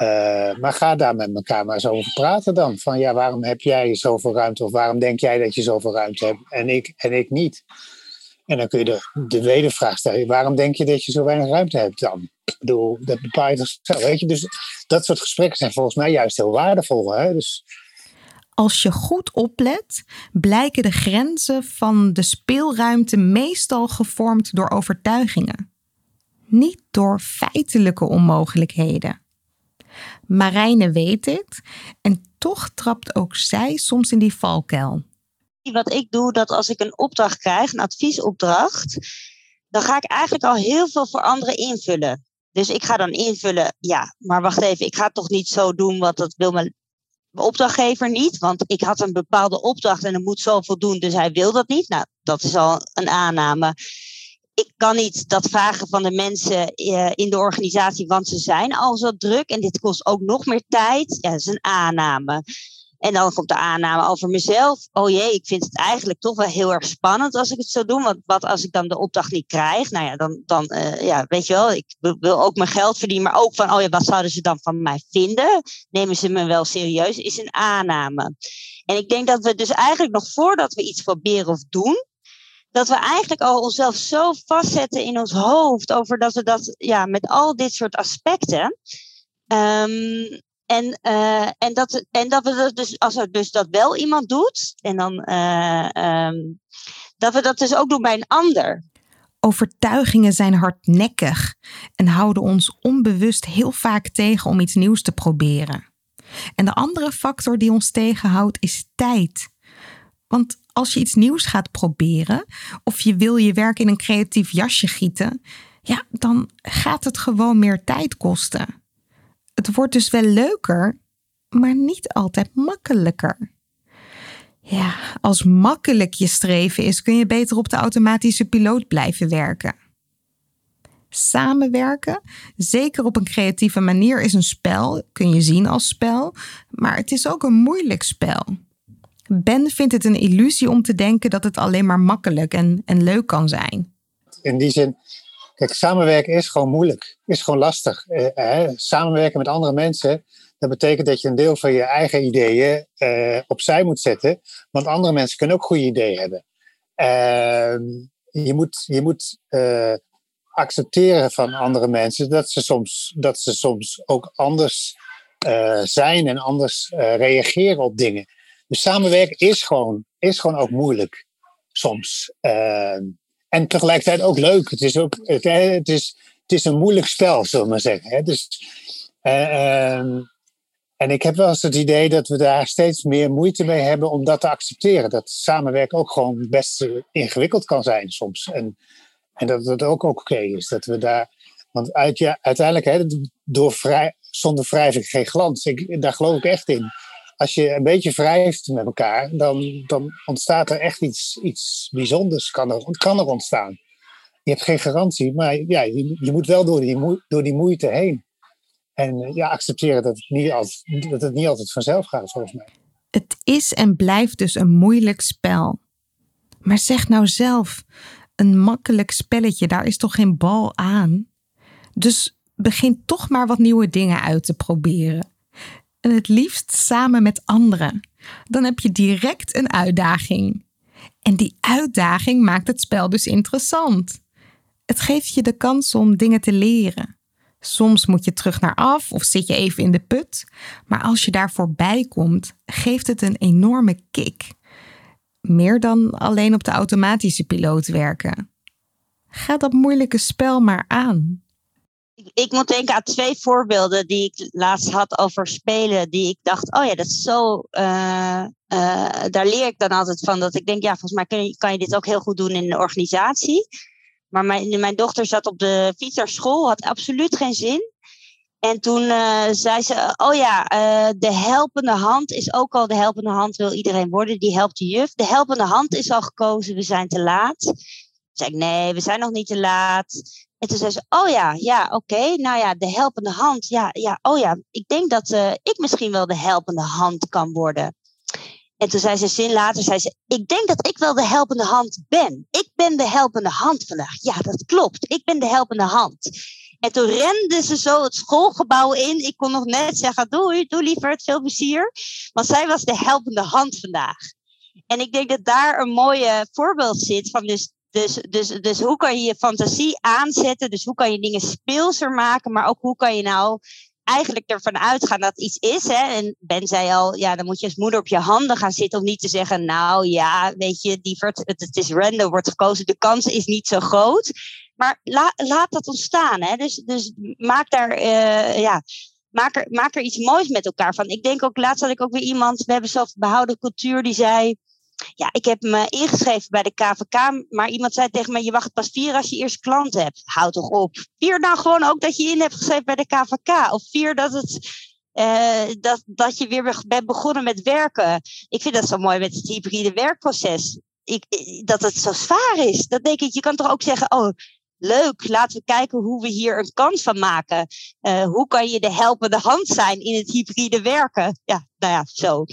S3: Uh, maar ga daar met elkaar maar eens over praten dan. Van ja, waarom heb jij zoveel ruimte? Of waarom denk jij dat je zoveel ruimte hebt en ik, en ik niet? En dan kun je de, de wedervraag stellen. Waarom denk je dat je zo weinig ruimte hebt dan? Bedoel, dat bepaal je toch zelf, weet je? Dus dat soort gesprekken zijn volgens mij juist heel waardevol. Hè? Dus,
S2: als je goed oplet, blijken de grenzen van de speelruimte meestal gevormd door overtuigingen, niet door feitelijke onmogelijkheden. Marijne weet dit en toch trapt ook zij soms in die valkuil.
S4: Wat ik doe, dat als ik een opdracht krijg, een adviesopdracht, dan ga ik eigenlijk al heel veel voor anderen invullen. Dus ik ga dan invullen, ja, maar wacht even, ik ga toch niet zo doen, want dat wil mijn opdrachtgever niet. Want ik had een bepaalde opdracht en er moet zoveel doen, dus hij wil dat niet. Nou, dat is al een aanname ik kan niet dat vragen van de mensen eh, in de organisatie, want ze zijn al zo druk en dit kost ook nog meer tijd. Ja, dat is een aanname. En dan komt de aanname over mezelf. Oh jee, ik vind het eigenlijk toch wel heel erg spannend als ik het zo doe. Want wat als ik dan de opdracht niet krijg? Nou ja, dan, dan uh, ja, weet je wel, ik wil ook mijn geld verdienen. Maar ook van, oh ja, wat zouden ze dan van mij vinden? Nemen ze me wel serieus? Is een aanname. En ik denk dat we dus eigenlijk nog voordat we iets proberen of doen, dat we eigenlijk al onszelf zo vastzetten in ons hoofd over dat we dat ja, met al dit soort aspecten. Um, en, uh, en, dat, en dat we dat dus, als er dus dat wel iemand doet, en dan uh, um, dat we dat dus ook doen bij een ander.
S2: Overtuigingen zijn hardnekkig en houden ons onbewust heel vaak tegen om iets nieuws te proberen. En de andere factor die ons tegenhoudt is tijd. Want als je iets nieuws gaat proberen of je wil je werk in een creatief jasje gieten, ja, dan gaat het gewoon meer tijd kosten. Het wordt dus wel leuker, maar niet altijd makkelijker. Ja, als makkelijk je streven is, kun je beter op de automatische piloot blijven werken. Samenwerken, zeker op een creatieve manier, is een spel, kun je zien als spel, maar het is ook een moeilijk spel. Ben vindt het een illusie om te denken dat het alleen maar makkelijk en, en leuk kan zijn.
S3: In die zin, kijk, samenwerken is gewoon moeilijk, is gewoon lastig. Eh, samenwerken met andere mensen, dat betekent dat je een deel van je eigen ideeën eh, opzij moet zetten, want andere mensen kunnen ook goede ideeën hebben. Ehm, je moet, je moet uh, accepteren van andere mensen dat ze soms, dat ze soms ook anders uh, zijn en anders reageren op dingen. Dus samenwerken is gewoon, is gewoon ook moeilijk soms. Uh, en tegelijkertijd ook leuk. Het is, ook, het, het, is, het is een moeilijk spel, zullen we maar zeggen. Dus, uh, en ik heb wel eens het idee dat we daar steeds meer moeite mee hebben om dat te accepteren. Dat samenwerken ook gewoon best ingewikkeld kan zijn soms. En, en dat het ook oké is. Dat we daar. Want uiteindelijk, hè, door vrij, zonder wrijving geen glans. Ik, daar geloof ik echt in als je een beetje wrijft met elkaar, dan, dan ontstaat er echt iets, iets bijzonders, kan er, kan er ontstaan. je hebt geen garantie, maar ja, je, moet wel door die, door die moeite heen. En eh, ja, accepteren dat het, niet altijd, dat het niet altijd vanzelf gaat, volgens mij.
S2: Het is en blijft dus een moeilijk spel. Maar zeg nou zelf, een makkelijk spelletje, daar is toch geen bal aan? Dus begin toch maar wat nieuwe dingen uit te proberen. En het liefst samen met anderen. Dan heb je direct een uitdaging. En die uitdaging maakt het spel dus interessant. Het geeft je de kans om dingen te leren. Soms moet je terug naar af of zit je even in de put. Maar als je daar voorbij komt, geeft het een enorme kick. Meer dan alleen op de automatische piloot werken. Ga dat moeilijke spel maar aan.
S4: Ik, moet denken aan twee voorbeelden die ik laatst had over spelen. Die ik dacht, oh ja, dat is zo. Uh, uh, daar leer ik dan altijd van. Dat ik denk, ja, volgens mij kan je, kan je dit ook heel goed doen in een organisatie. Maar mijn, mijn dochter zat op de fiets naar school, had absoluut geen zin. En toen uh, zei ze, oh ja, de helpende hand is ook al de helpende hand wil iedereen worden. Die helpt de juf. De helpende hand is al gekozen, we zijn te laat. Zei ik, nee, we zijn nog niet te laat. En toen zei ze, oh ja, ja, oké. Nou ja, de helpende hand. Ja, ja, oh ja, ik denk dat uh, ik misschien wel de helpende hand kan worden. En toen zei ze zin later, zei ze, ik denk dat ik wel de helpende hand ben. Ik ben de helpende hand vandaag. Ja, dat klopt. Ik ben de helpende hand. En toen rende ze zo het schoolgebouw in. Ik kon nog net zeggen, doei, doe liever, veel plezier. Want zij was de helpende hand vandaag. En ik denk dat daar een mooie voorbeeld zit van dus dus, dus, dus hoe kan je je fantasie aanzetten? Dus hoe kan je dingen speelser maken? Maar ook hoe kan je nou eigenlijk ervan uitgaan dat iets is. Hè? En Ben zei al, ja, dan moet je als moeder op je handen gaan zitten om niet te zeggen, nou ja, weet je, die het, is random, wordt gekozen, de kans is niet zo groot. Maar la, laat dat ontstaan. Hè? Dus, dus maak daar, uh, ja, maak er, maak er iets moois met elkaar van. Ik denk ook, laatst had ik ook weer iemand, we hebben zelf behouden cultuur, die zei, ja, ik heb me ingeschreven bij de KVK, maar iemand zei tegen me: je wacht pas vier als je eerst klant hebt. Houd toch op. Vier dan gewoon ook dat je in hebt geschreven bij de KVK. Of vier dat, het, uh, dat, dat je weer bent begonnen met werken. Ik vind dat zo mooi met het hybride werkproces. Ik, dat het zo zwaar is. Dat denk ik, je kan toch ook zeggen: oh, leuk, laten we kijken hoe we hier een kans van maken. Uh, hoe kan je de helpende hand zijn in het hybride werken? Ja, nou ja, zo.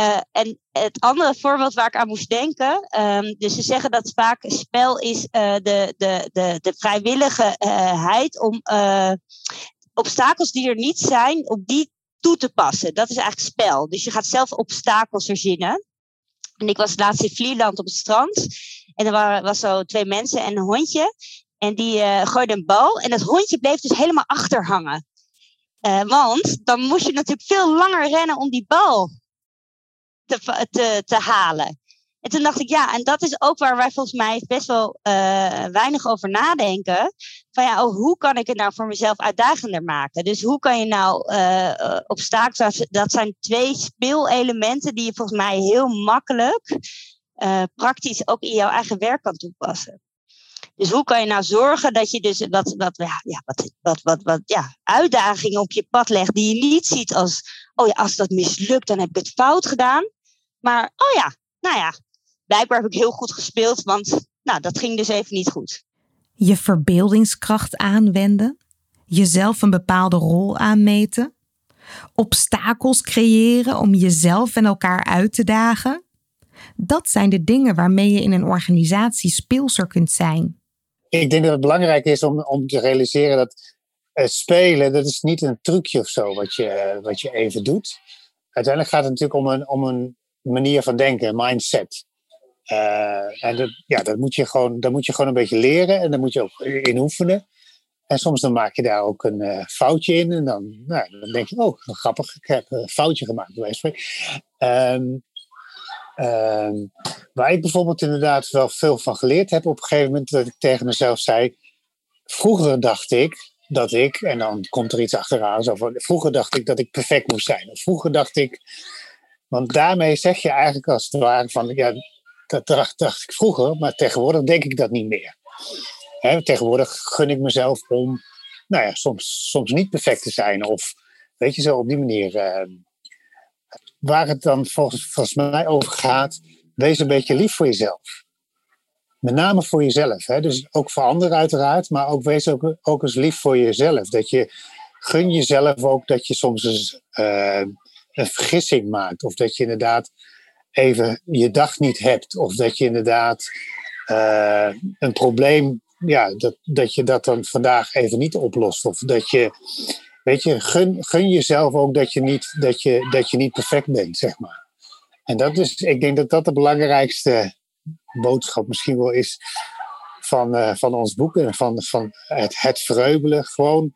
S4: Uh, en het andere voorbeeld waar ik aan moest denken, um, dus ze zeggen dat vaak spel is uh, de, de, de, de vrijwilligheid om uh, obstakels die er niet zijn, op die toe te passen. Dat is eigenlijk spel. Dus je gaat zelf obstakels verzinnen. En ik was laatst in Vlierland op het strand. En er waren was zo twee mensen en een hondje. En die gooiden een bal. En dat hondje bleef dus helemaal achter hangen. want dan moest je natuurlijk veel langer rennen om die bal te, te, halen. En toen dacht ik, ja, en dat is ook waar wij volgens mij best wel uh, weinig over nadenken. Van ja, oh, hoe kan ik het nou voor mezelf uitdagender maken? Dus hoe kan je nou uh, obstakels, dat zijn twee speelelementen die je volgens mij heel makkelijk praktisch ook in jouw eigen werk kan toepassen. Dus hoe kan je nou zorgen dat je dus wat, wat, ja, wat, wat, wat, wat ja, uitdagingen op je pad legt die je niet ziet als, oh ja, als dat mislukt, dan heb ik het fout gedaan. Maar, oh ja, nou ja, blijkbaar heb ik heel goed gespeeld, want nou, dat ging dus even niet goed.
S2: Je verbeeldingskracht aanwenden, jezelf een bepaalde rol aanmeten, obstakels creëren om jezelf en elkaar uit te dagen. Dat zijn de dingen waarmee je in een organisatie speelser kunt zijn.
S3: Ik denk dat het belangrijk is om, om te realiseren dat uh, spelen, dat is niet een trucje of zo wat je, wat je even doet. Uiteindelijk gaat het natuurlijk om een, om een manier van denken, mindset. Uh, en dat, ja, dat, moet je gewoon, dat moet je gewoon een beetje leren en daar moet je ook in oefenen. En soms dan maak je daar ook een foutje in en dan, nou, dan denk je, oh, grappig, ik heb een foutje gemaakt. Um, um, waar ik bijvoorbeeld inderdaad wel veel van geleerd heb op een gegeven moment, dat ik tegen mezelf zei, vroeger dacht ik dat ik, en dan komt er iets achteraan, zo van, vroeger dacht ik dat ik perfect moest zijn. Of vroeger dacht ik want daarmee zeg je eigenlijk als het ware van, ja, dat dacht, ik vroeger, maar tegenwoordig denk ik dat niet meer. tegenwoordig gun ik mezelf om, nou ja, soms, soms niet perfect te zijn. Of weet je zo, op die manier. Uh, waar het dan volgens, volgens mij over gaat, wees een beetje lief voor jezelf. met name voor jezelf. Hè? Dus ook voor anderen uiteraard, maar ook wees ook, eens lief voor jezelf. Dat je gun jezelf ook dat je soms eens uh, een vergissing maakt. Of dat je inderdaad even je dag niet hebt. Of dat je inderdaad uh, een probleem, ja, dat, dat je dat dan vandaag even niet oplost. Of dat je, weet je, gun, gun jezelf ook dat je, niet, dat, je, dat je niet perfect bent, zeg maar. En dat is, ik denk dat dat de belangrijkste boodschap misschien wel is van, uh, van ons boek en van, van het, het vreubelen. Gewoon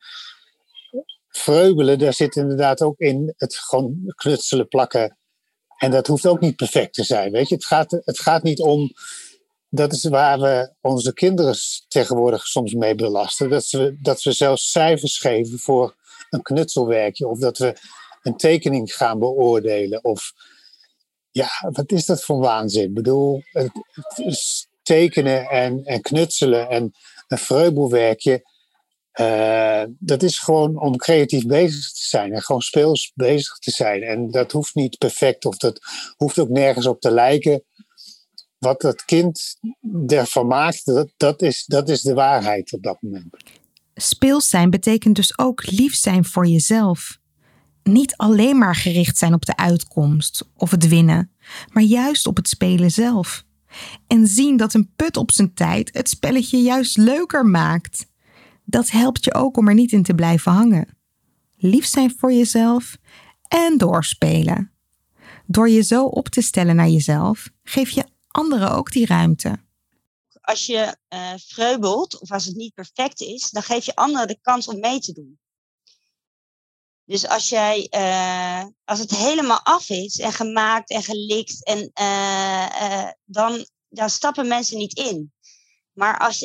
S3: vreubelen, daar zit inderdaad ook in het gewoon knutselen, plakken. En dat hoeft ook niet perfect te zijn. Weet je, het gaat, het gaat niet om. Dat is waar we onze kinderen tegenwoordig soms mee belasten. Dat we, dat we zelfs cijfers geven voor een knutselwerkje. Of dat we een tekening gaan beoordelen. Of ja, wat is dat voor waanzin? Ik bedoel, het, tekenen en, en knutselen en een vreubelwerkje uh, dat is gewoon om creatief bezig te zijn en gewoon speels bezig te zijn. En dat hoeft niet perfect of dat hoeft ook nergens op te lijken. Wat dat kind ervan maakt, dat, is, dat is de waarheid op dat moment.
S2: Speels zijn betekent dus ook lief zijn voor jezelf. Niet alleen maar gericht zijn op de uitkomst of het winnen, maar juist op het spelen zelf. En zien dat een put op zijn tijd het spelletje juist leuker maakt dat helpt je ook om er niet in te blijven hangen. Lief zijn voor jezelf en doorspelen. Door je zo op te stellen naar jezelf, geef je anderen ook die ruimte.
S4: Als je uh, vreubelt, of als het niet perfect is, dan geef je anderen de kans om mee te doen. Dus als, jij, uh, als het helemaal af is en gemaakt en gelikt, en, uh, dan, dan stappen mensen niet in. Maar als,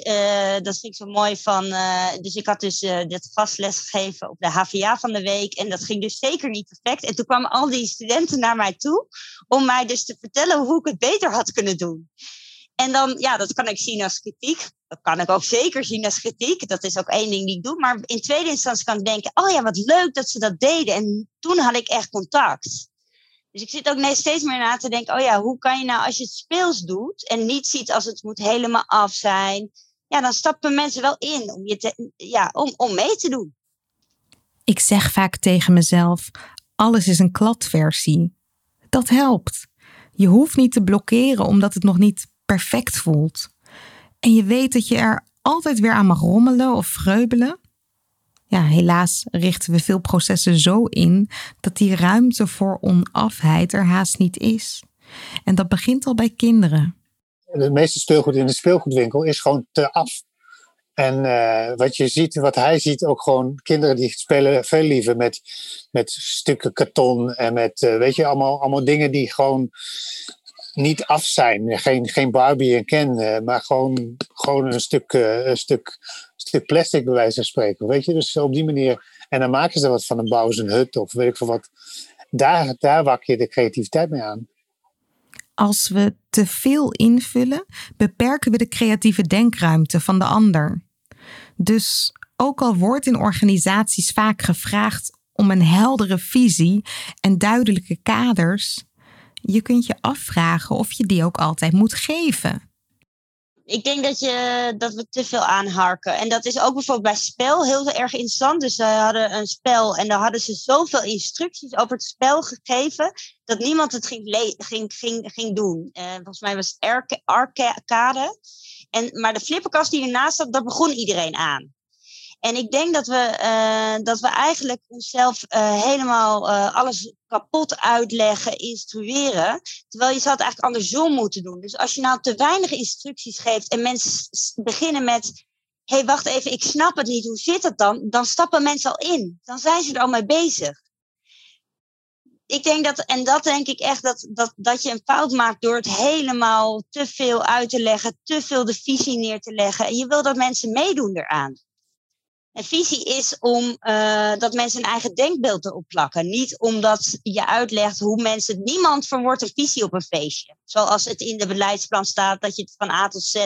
S4: dat vind ik zo mooi van. Dus ik had dus dit gastles gegeven op de HVA van de week. En dat ging dus zeker niet perfect. En toen kwamen al die studenten naar mij toe. Om mij dus te vertellen hoe ik het beter had kunnen doen. En dan, ja, dat kan ik zien als kritiek. Dat kan ik ook zeker zien als kritiek. Dat is ook één ding die ik doe. Maar in tweede instantie kan ik denken: oh ja, wat leuk dat ze dat deden. En toen had ik echt contact. Dus ik zit ook steeds meer na te denken, oh ja, hoe kan je nou als je het speels doet en niet ziet als het moet helemaal af zijn, ja, dan stappen mensen wel in om, je ja, om, om mee te doen.
S2: Ik zeg vaak tegen mezelf, alles is een kladversie. Dat helpt. Je hoeft niet te blokkeren omdat het nog niet perfect voelt. En je weet dat je er altijd weer aan mag rommelen of vreubelen ja, helaas richten we veel processen zo in dat die ruimte voor onafheid er haast niet is. En dat begint al bij kinderen.
S3: Het meeste speelgoed in de speelgoedwinkel is gewoon te af. En uh, wat je ziet, wat hij ziet, ook gewoon kinderen die spelen veel liever met, met stukken karton en met, uh, weet je, allemaal, allemaal dingen die gewoon niet af zijn. Geen, geen Barbie en Ken, uh, maar gewoon, gewoon een stuk, een stuk stuk plastic bij wijze van spreken. Weet je, dus op die manier. En dan maken ze wat van een bouwen een hut of weet ik veel wat. Daar, daar wak je de creativiteit mee aan.
S2: Als we te veel invullen, beperken we de creatieve denkruimte van de ander. Dus ook al wordt in organisaties vaak gevraagd om een heldere visie en duidelijke kaders, je kunt je afvragen of je die ook altijd moet geven
S4: ik denk dat, je, dat we te veel aanharken. En dat is ook bijvoorbeeld bij spel heel erg interessant. Dus ze hadden een spel en daar hadden ze zoveel instructies over het spel gegeven. dat niemand het ging, ging, ging, doen. Uh, volgens mij was het arcade. En, maar de flipperkast die ernaast zat, daar begon iedereen aan. En ik denk dat we, uh, dat we eigenlijk onszelf uh, helemaal uh, alles kapot uitleggen, instrueren. Terwijl je zou het eigenlijk andersom moeten doen. Dus als je nou te weinig instructies geeft en mensen beginnen met. Hé, hey, wacht even, ik snap het niet, hoe zit het dan? Dan stappen mensen al in. Dan zijn ze er al mee bezig. Ik denk dat, en dat denk ik echt, dat, dat, dat je een fout maakt door het helemaal te veel uit te leggen, te veel de visie neer te leggen. En je wil dat mensen meedoen eraan. Een visie is om uh, dat mensen een eigen denkbeeld erop plakken. Niet omdat je uitlegt hoe mensen. Niemand verwoordt een visie op een feestje. Zoals het in de beleidsplan staat dat je het van A tot Z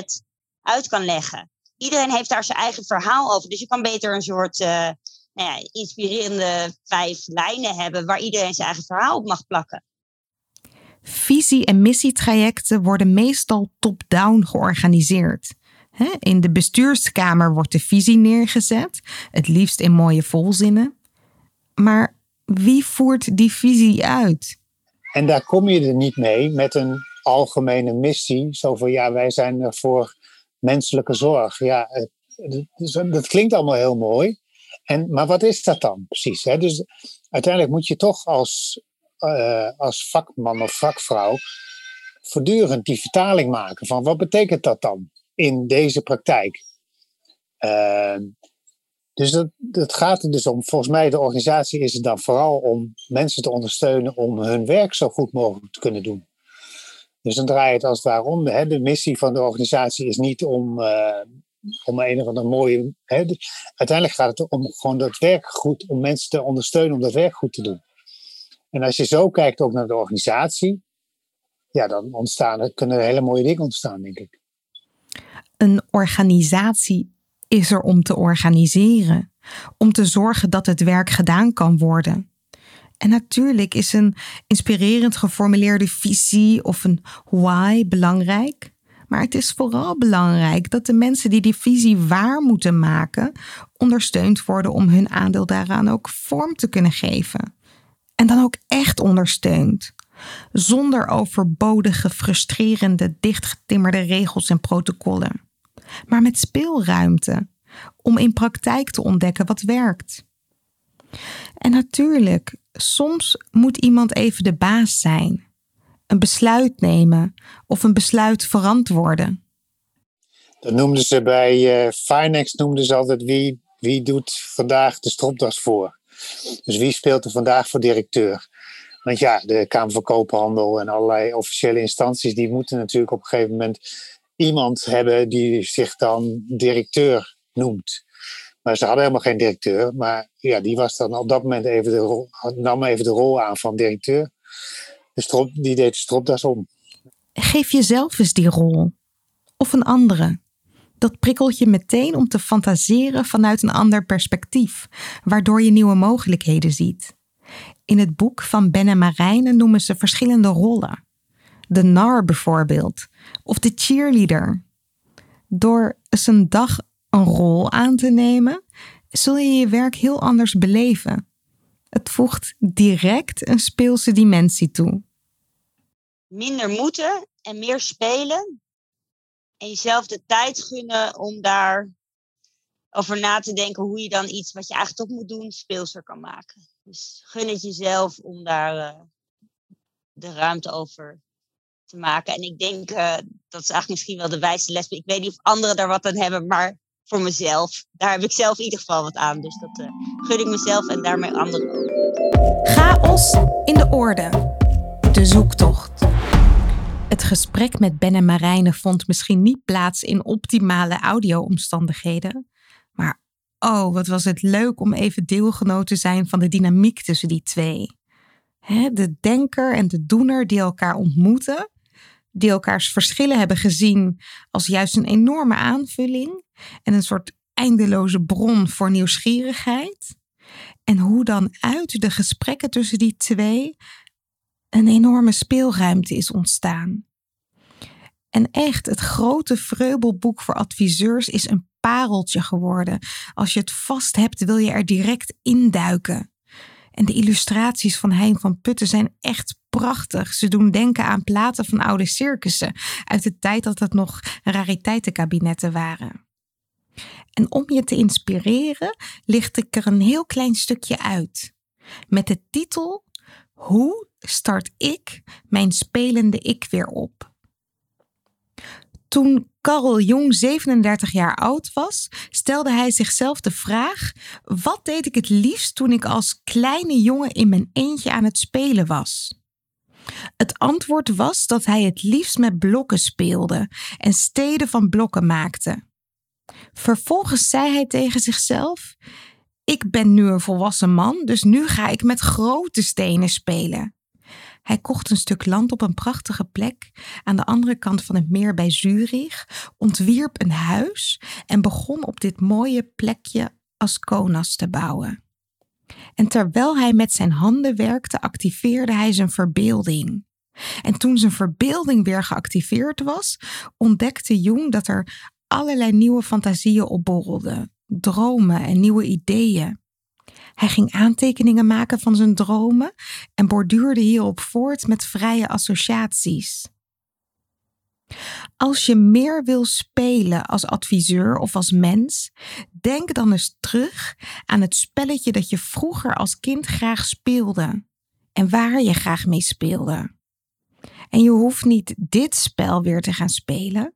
S4: uit kan leggen. Iedereen heeft daar zijn eigen verhaal over. Dus je kan beter een soort uh, nou ja, inspirerende vijf lijnen hebben waar iedereen zijn eigen verhaal op mag plakken.
S2: Visie- en missietrajecten worden meestal top-down georganiseerd. In de bestuurskamer wordt de visie neergezet, het liefst in mooie volzinnen. Maar wie voert die visie uit?
S3: En daar kom je er niet mee met een algemene missie. Zo van ja, wij zijn er voor menselijke zorg. Ja, dat klinkt allemaal heel mooi. En, maar wat is dat dan precies? Hè? Dus uiteindelijk moet je toch als, uh, als vakman of vakvrouw voortdurend die vertaling maken van wat betekent dat dan in deze praktijk? Uh, dus dat, gaat er dus om. Volgens mij, de organisatie is het dan vooral om mensen te ondersteunen om hun werk zo goed mogelijk te kunnen doen. Dus dan draai je het als het ware om. De missie van de organisatie is niet om, uh, om een of andere mooie. Hè. Uiteindelijk gaat het om gewoon dat werk goed, om mensen te ondersteunen om dat werk goed te doen. En als je zo kijkt ook naar de organisatie, ja, dan ontstaan, kunnen er hele mooie dingen ontstaan, denk ik.
S2: Een organisatie is er om te organiseren, om te zorgen dat het werk gedaan kan worden. En natuurlijk is een inspirerend geformuleerde visie of een why belangrijk. Maar het is vooral belangrijk dat de mensen die die visie waar moeten maken, ondersteund worden om hun aandeel daaraan ook vorm te kunnen geven. En dan ook echt ondersteund. Zonder overbodige, frustrerende, dichtgetimmerde regels en protocollen maar met speelruimte om in praktijk te ontdekken wat werkt. En natuurlijk, soms moet iemand even de baas zijn, een besluit nemen of een besluit verantwoorden.
S3: Dat noemden ze bij uh, noemden ze altijd wie, wie doet vandaag de stropdas voor. Dus wie speelt er vandaag voor directeur? Want ja, de Kamer van Koophandel en allerlei officiële instanties, die moeten natuurlijk op een gegeven moment iemand hebben die zich dan directeur noemt. Maar ze hadden helemaal geen directeur. Maar ja, die was dan op dat moment even de rol, nam even de rol aan van directeur. De strop, die deed de stropdas om.
S2: Geef jezelf eens die rol. Of een andere. Dat prikkelt je meteen om te fantaseren vanuit een ander perspectief, waardoor je nieuwe mogelijkheden ziet. In het boek van Ben en Marijne noemen ze verschillende rollen de nar bijvoorbeeld, of de cheerleader. Door eens een dag een rol aan te nemen, zul je je werk heel anders beleven. Het voegt direct een speelse dimensie toe.
S4: Minder moeten en meer spelen. En jezelf de tijd gunnen om daar over na te denken hoe je dan iets wat je eigenlijk toch moet doen, speelser kan maken. Dus gun het jezelf om daar uh, de ruimte over te maken. En ik denk, uh, dat is eigenlijk misschien wel de wijste les. Ik weet niet of anderen daar wat aan hebben, maar voor mezelf, daar heb ik zelf in ieder geval wat aan. Dus dat uh, gun ik mezelf en daarmee anderen ook.
S2: Chaos in de orde. De zoektocht. Het gesprek met Ben en Marijne vond misschien niet plaats in optimale audio-omstandigheden. Maar oh, wat was het leuk om even deelgenoot te zijn van de dynamiek tussen die twee. de denker en de doener die elkaar ontmoeten die elkaars verschillen hebben gezien als juist een enorme aanvulling en een soort eindeloze bron voor nieuwsgierigheid. En hoe dan uit de gesprekken tussen die twee een enorme speelruimte is ontstaan. En echt, het grote vreubelboek voor adviseurs is een pareltje geworden. Als je het vast hebt, wil je er direct induiken. En de illustraties van Hein van Putten zijn echt prachtig. Ze doen denken aan platen van oude circussen uit de tijd dat het nog rariteitenkabinetten waren. En om je te inspireren, licht ik er een heel klein stukje uit. Met de titel Hoe start ik mijn spelende ik weer op? Toen Carl Jong 37 jaar oud was, stelde hij zichzelf de vraag: wat deed ik het liefst toen ik als kleine jongen in mijn eentje aan het spelen was? Het antwoord was dat hij het liefst met blokken speelde en steden van blokken maakte. Vervolgens zei hij tegen zichzelf: Ik ben nu een volwassen man, dus nu ga ik met grote stenen spelen. Hij kocht een stuk land op een prachtige plek aan de andere kant van het meer bij Zurich, ontwierp een huis en begon op dit mooie plekje Asconas te bouwen. En terwijl hij met zijn handen werkte, activeerde hij zijn verbeelding. En toen zijn verbeelding weer geactiveerd was, ontdekte Jung dat er allerlei nieuwe fantasieën opborrelden, dromen en nieuwe ideeën. Hij ging aantekeningen maken van zijn dromen en borduurde hierop voort met vrije associaties. Als je meer wil spelen als adviseur of als mens, denk dan eens terug aan het spelletje dat je vroeger als kind graag speelde en waar je graag mee speelde. En je hoeft niet dit spel weer te gaan spelen,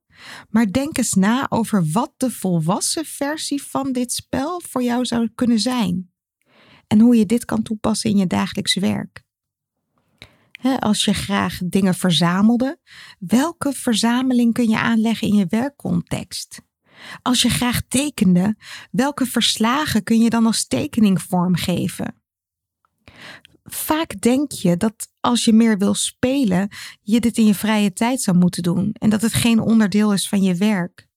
S2: maar denk eens na over wat de volwassen versie van dit spel voor jou zou kunnen zijn. En hoe je dit kan toepassen in je dagelijks werk. als je graag dingen verzamelde, welke verzameling kun je aanleggen in je werkcontext? Als je graag tekende, welke verslagen kun je dan als tekening vormgeven? Vaak denk je dat als je meer wil spelen, je dit in je vrije tijd zou moeten doen en dat het geen onderdeel is van je werk.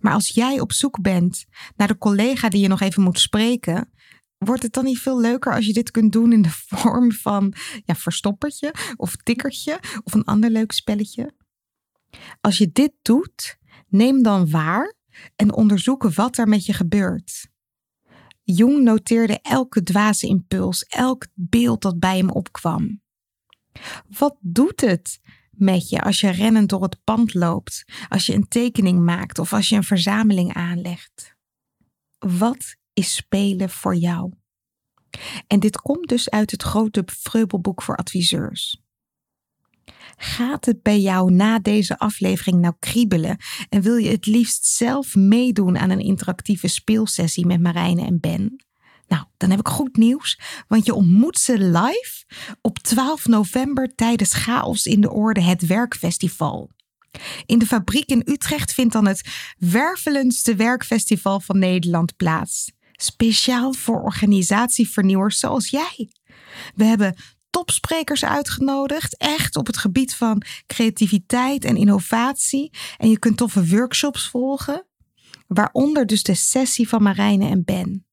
S2: Maar als jij op zoek bent naar de collega die je nog even moet spreken, wordt het dan niet veel leuker als je dit kunt doen in de vorm van ja, verstoppertje of tikkertje of een ander leuk spelletje? Als je dit doet, neem dan waar en onderzoek wat er met je gebeurt. Jung noteerde elke dwaze impuls, elk beeld dat bij hem opkwam. Wat doet het met je als je rennend door het pand loopt, als je een tekening maakt of als je een verzameling aanlegt? Wat is spelen voor jou? En dit komt dus uit het grote Vreubelboek voor adviseurs. Gaat het bij jou na deze aflevering nou kriebelen en wil je het liefst zelf meedoen aan een interactieve speelsessie met Marijne en Ben? Nou, dan heb ik goed nieuws, want je ontmoet ze live op 12 november tijdens Chaos in de Orde, het werkfestival. In de fabriek in Utrecht vindt dan het wervelendste werkfestival van Nederland plaats. Speciaal voor organisatievernieuwers zoals jij. We hebben topsprekers uitgenodigd, echt op het gebied van creativiteit en innovatie. En je kunt toffe workshops volgen, waaronder dus de sessie van Marijne en Ben.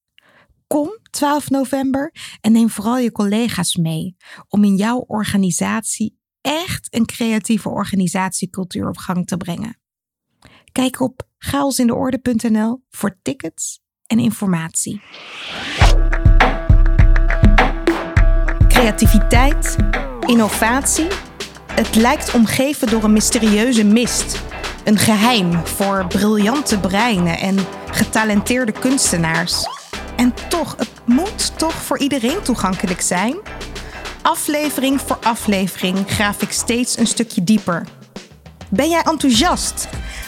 S2: Kom 12 november en neem vooral je collega's mee om in jouw organisatie echt een creatieve organisatiecultuur op gang te brengen. Kijk op chaosindeorde.nl voor tickets en informatie. Creativiteit, innovatie. Het lijkt omgeven door een mysterieuze mist. Een geheim voor briljante breinen en getalenteerde kunstenaars. En toch, het moet toch voor iedereen toegankelijk zijn? Aflevering voor aflevering graaf ik steeds een stukje dieper. Ben jij enthousiast?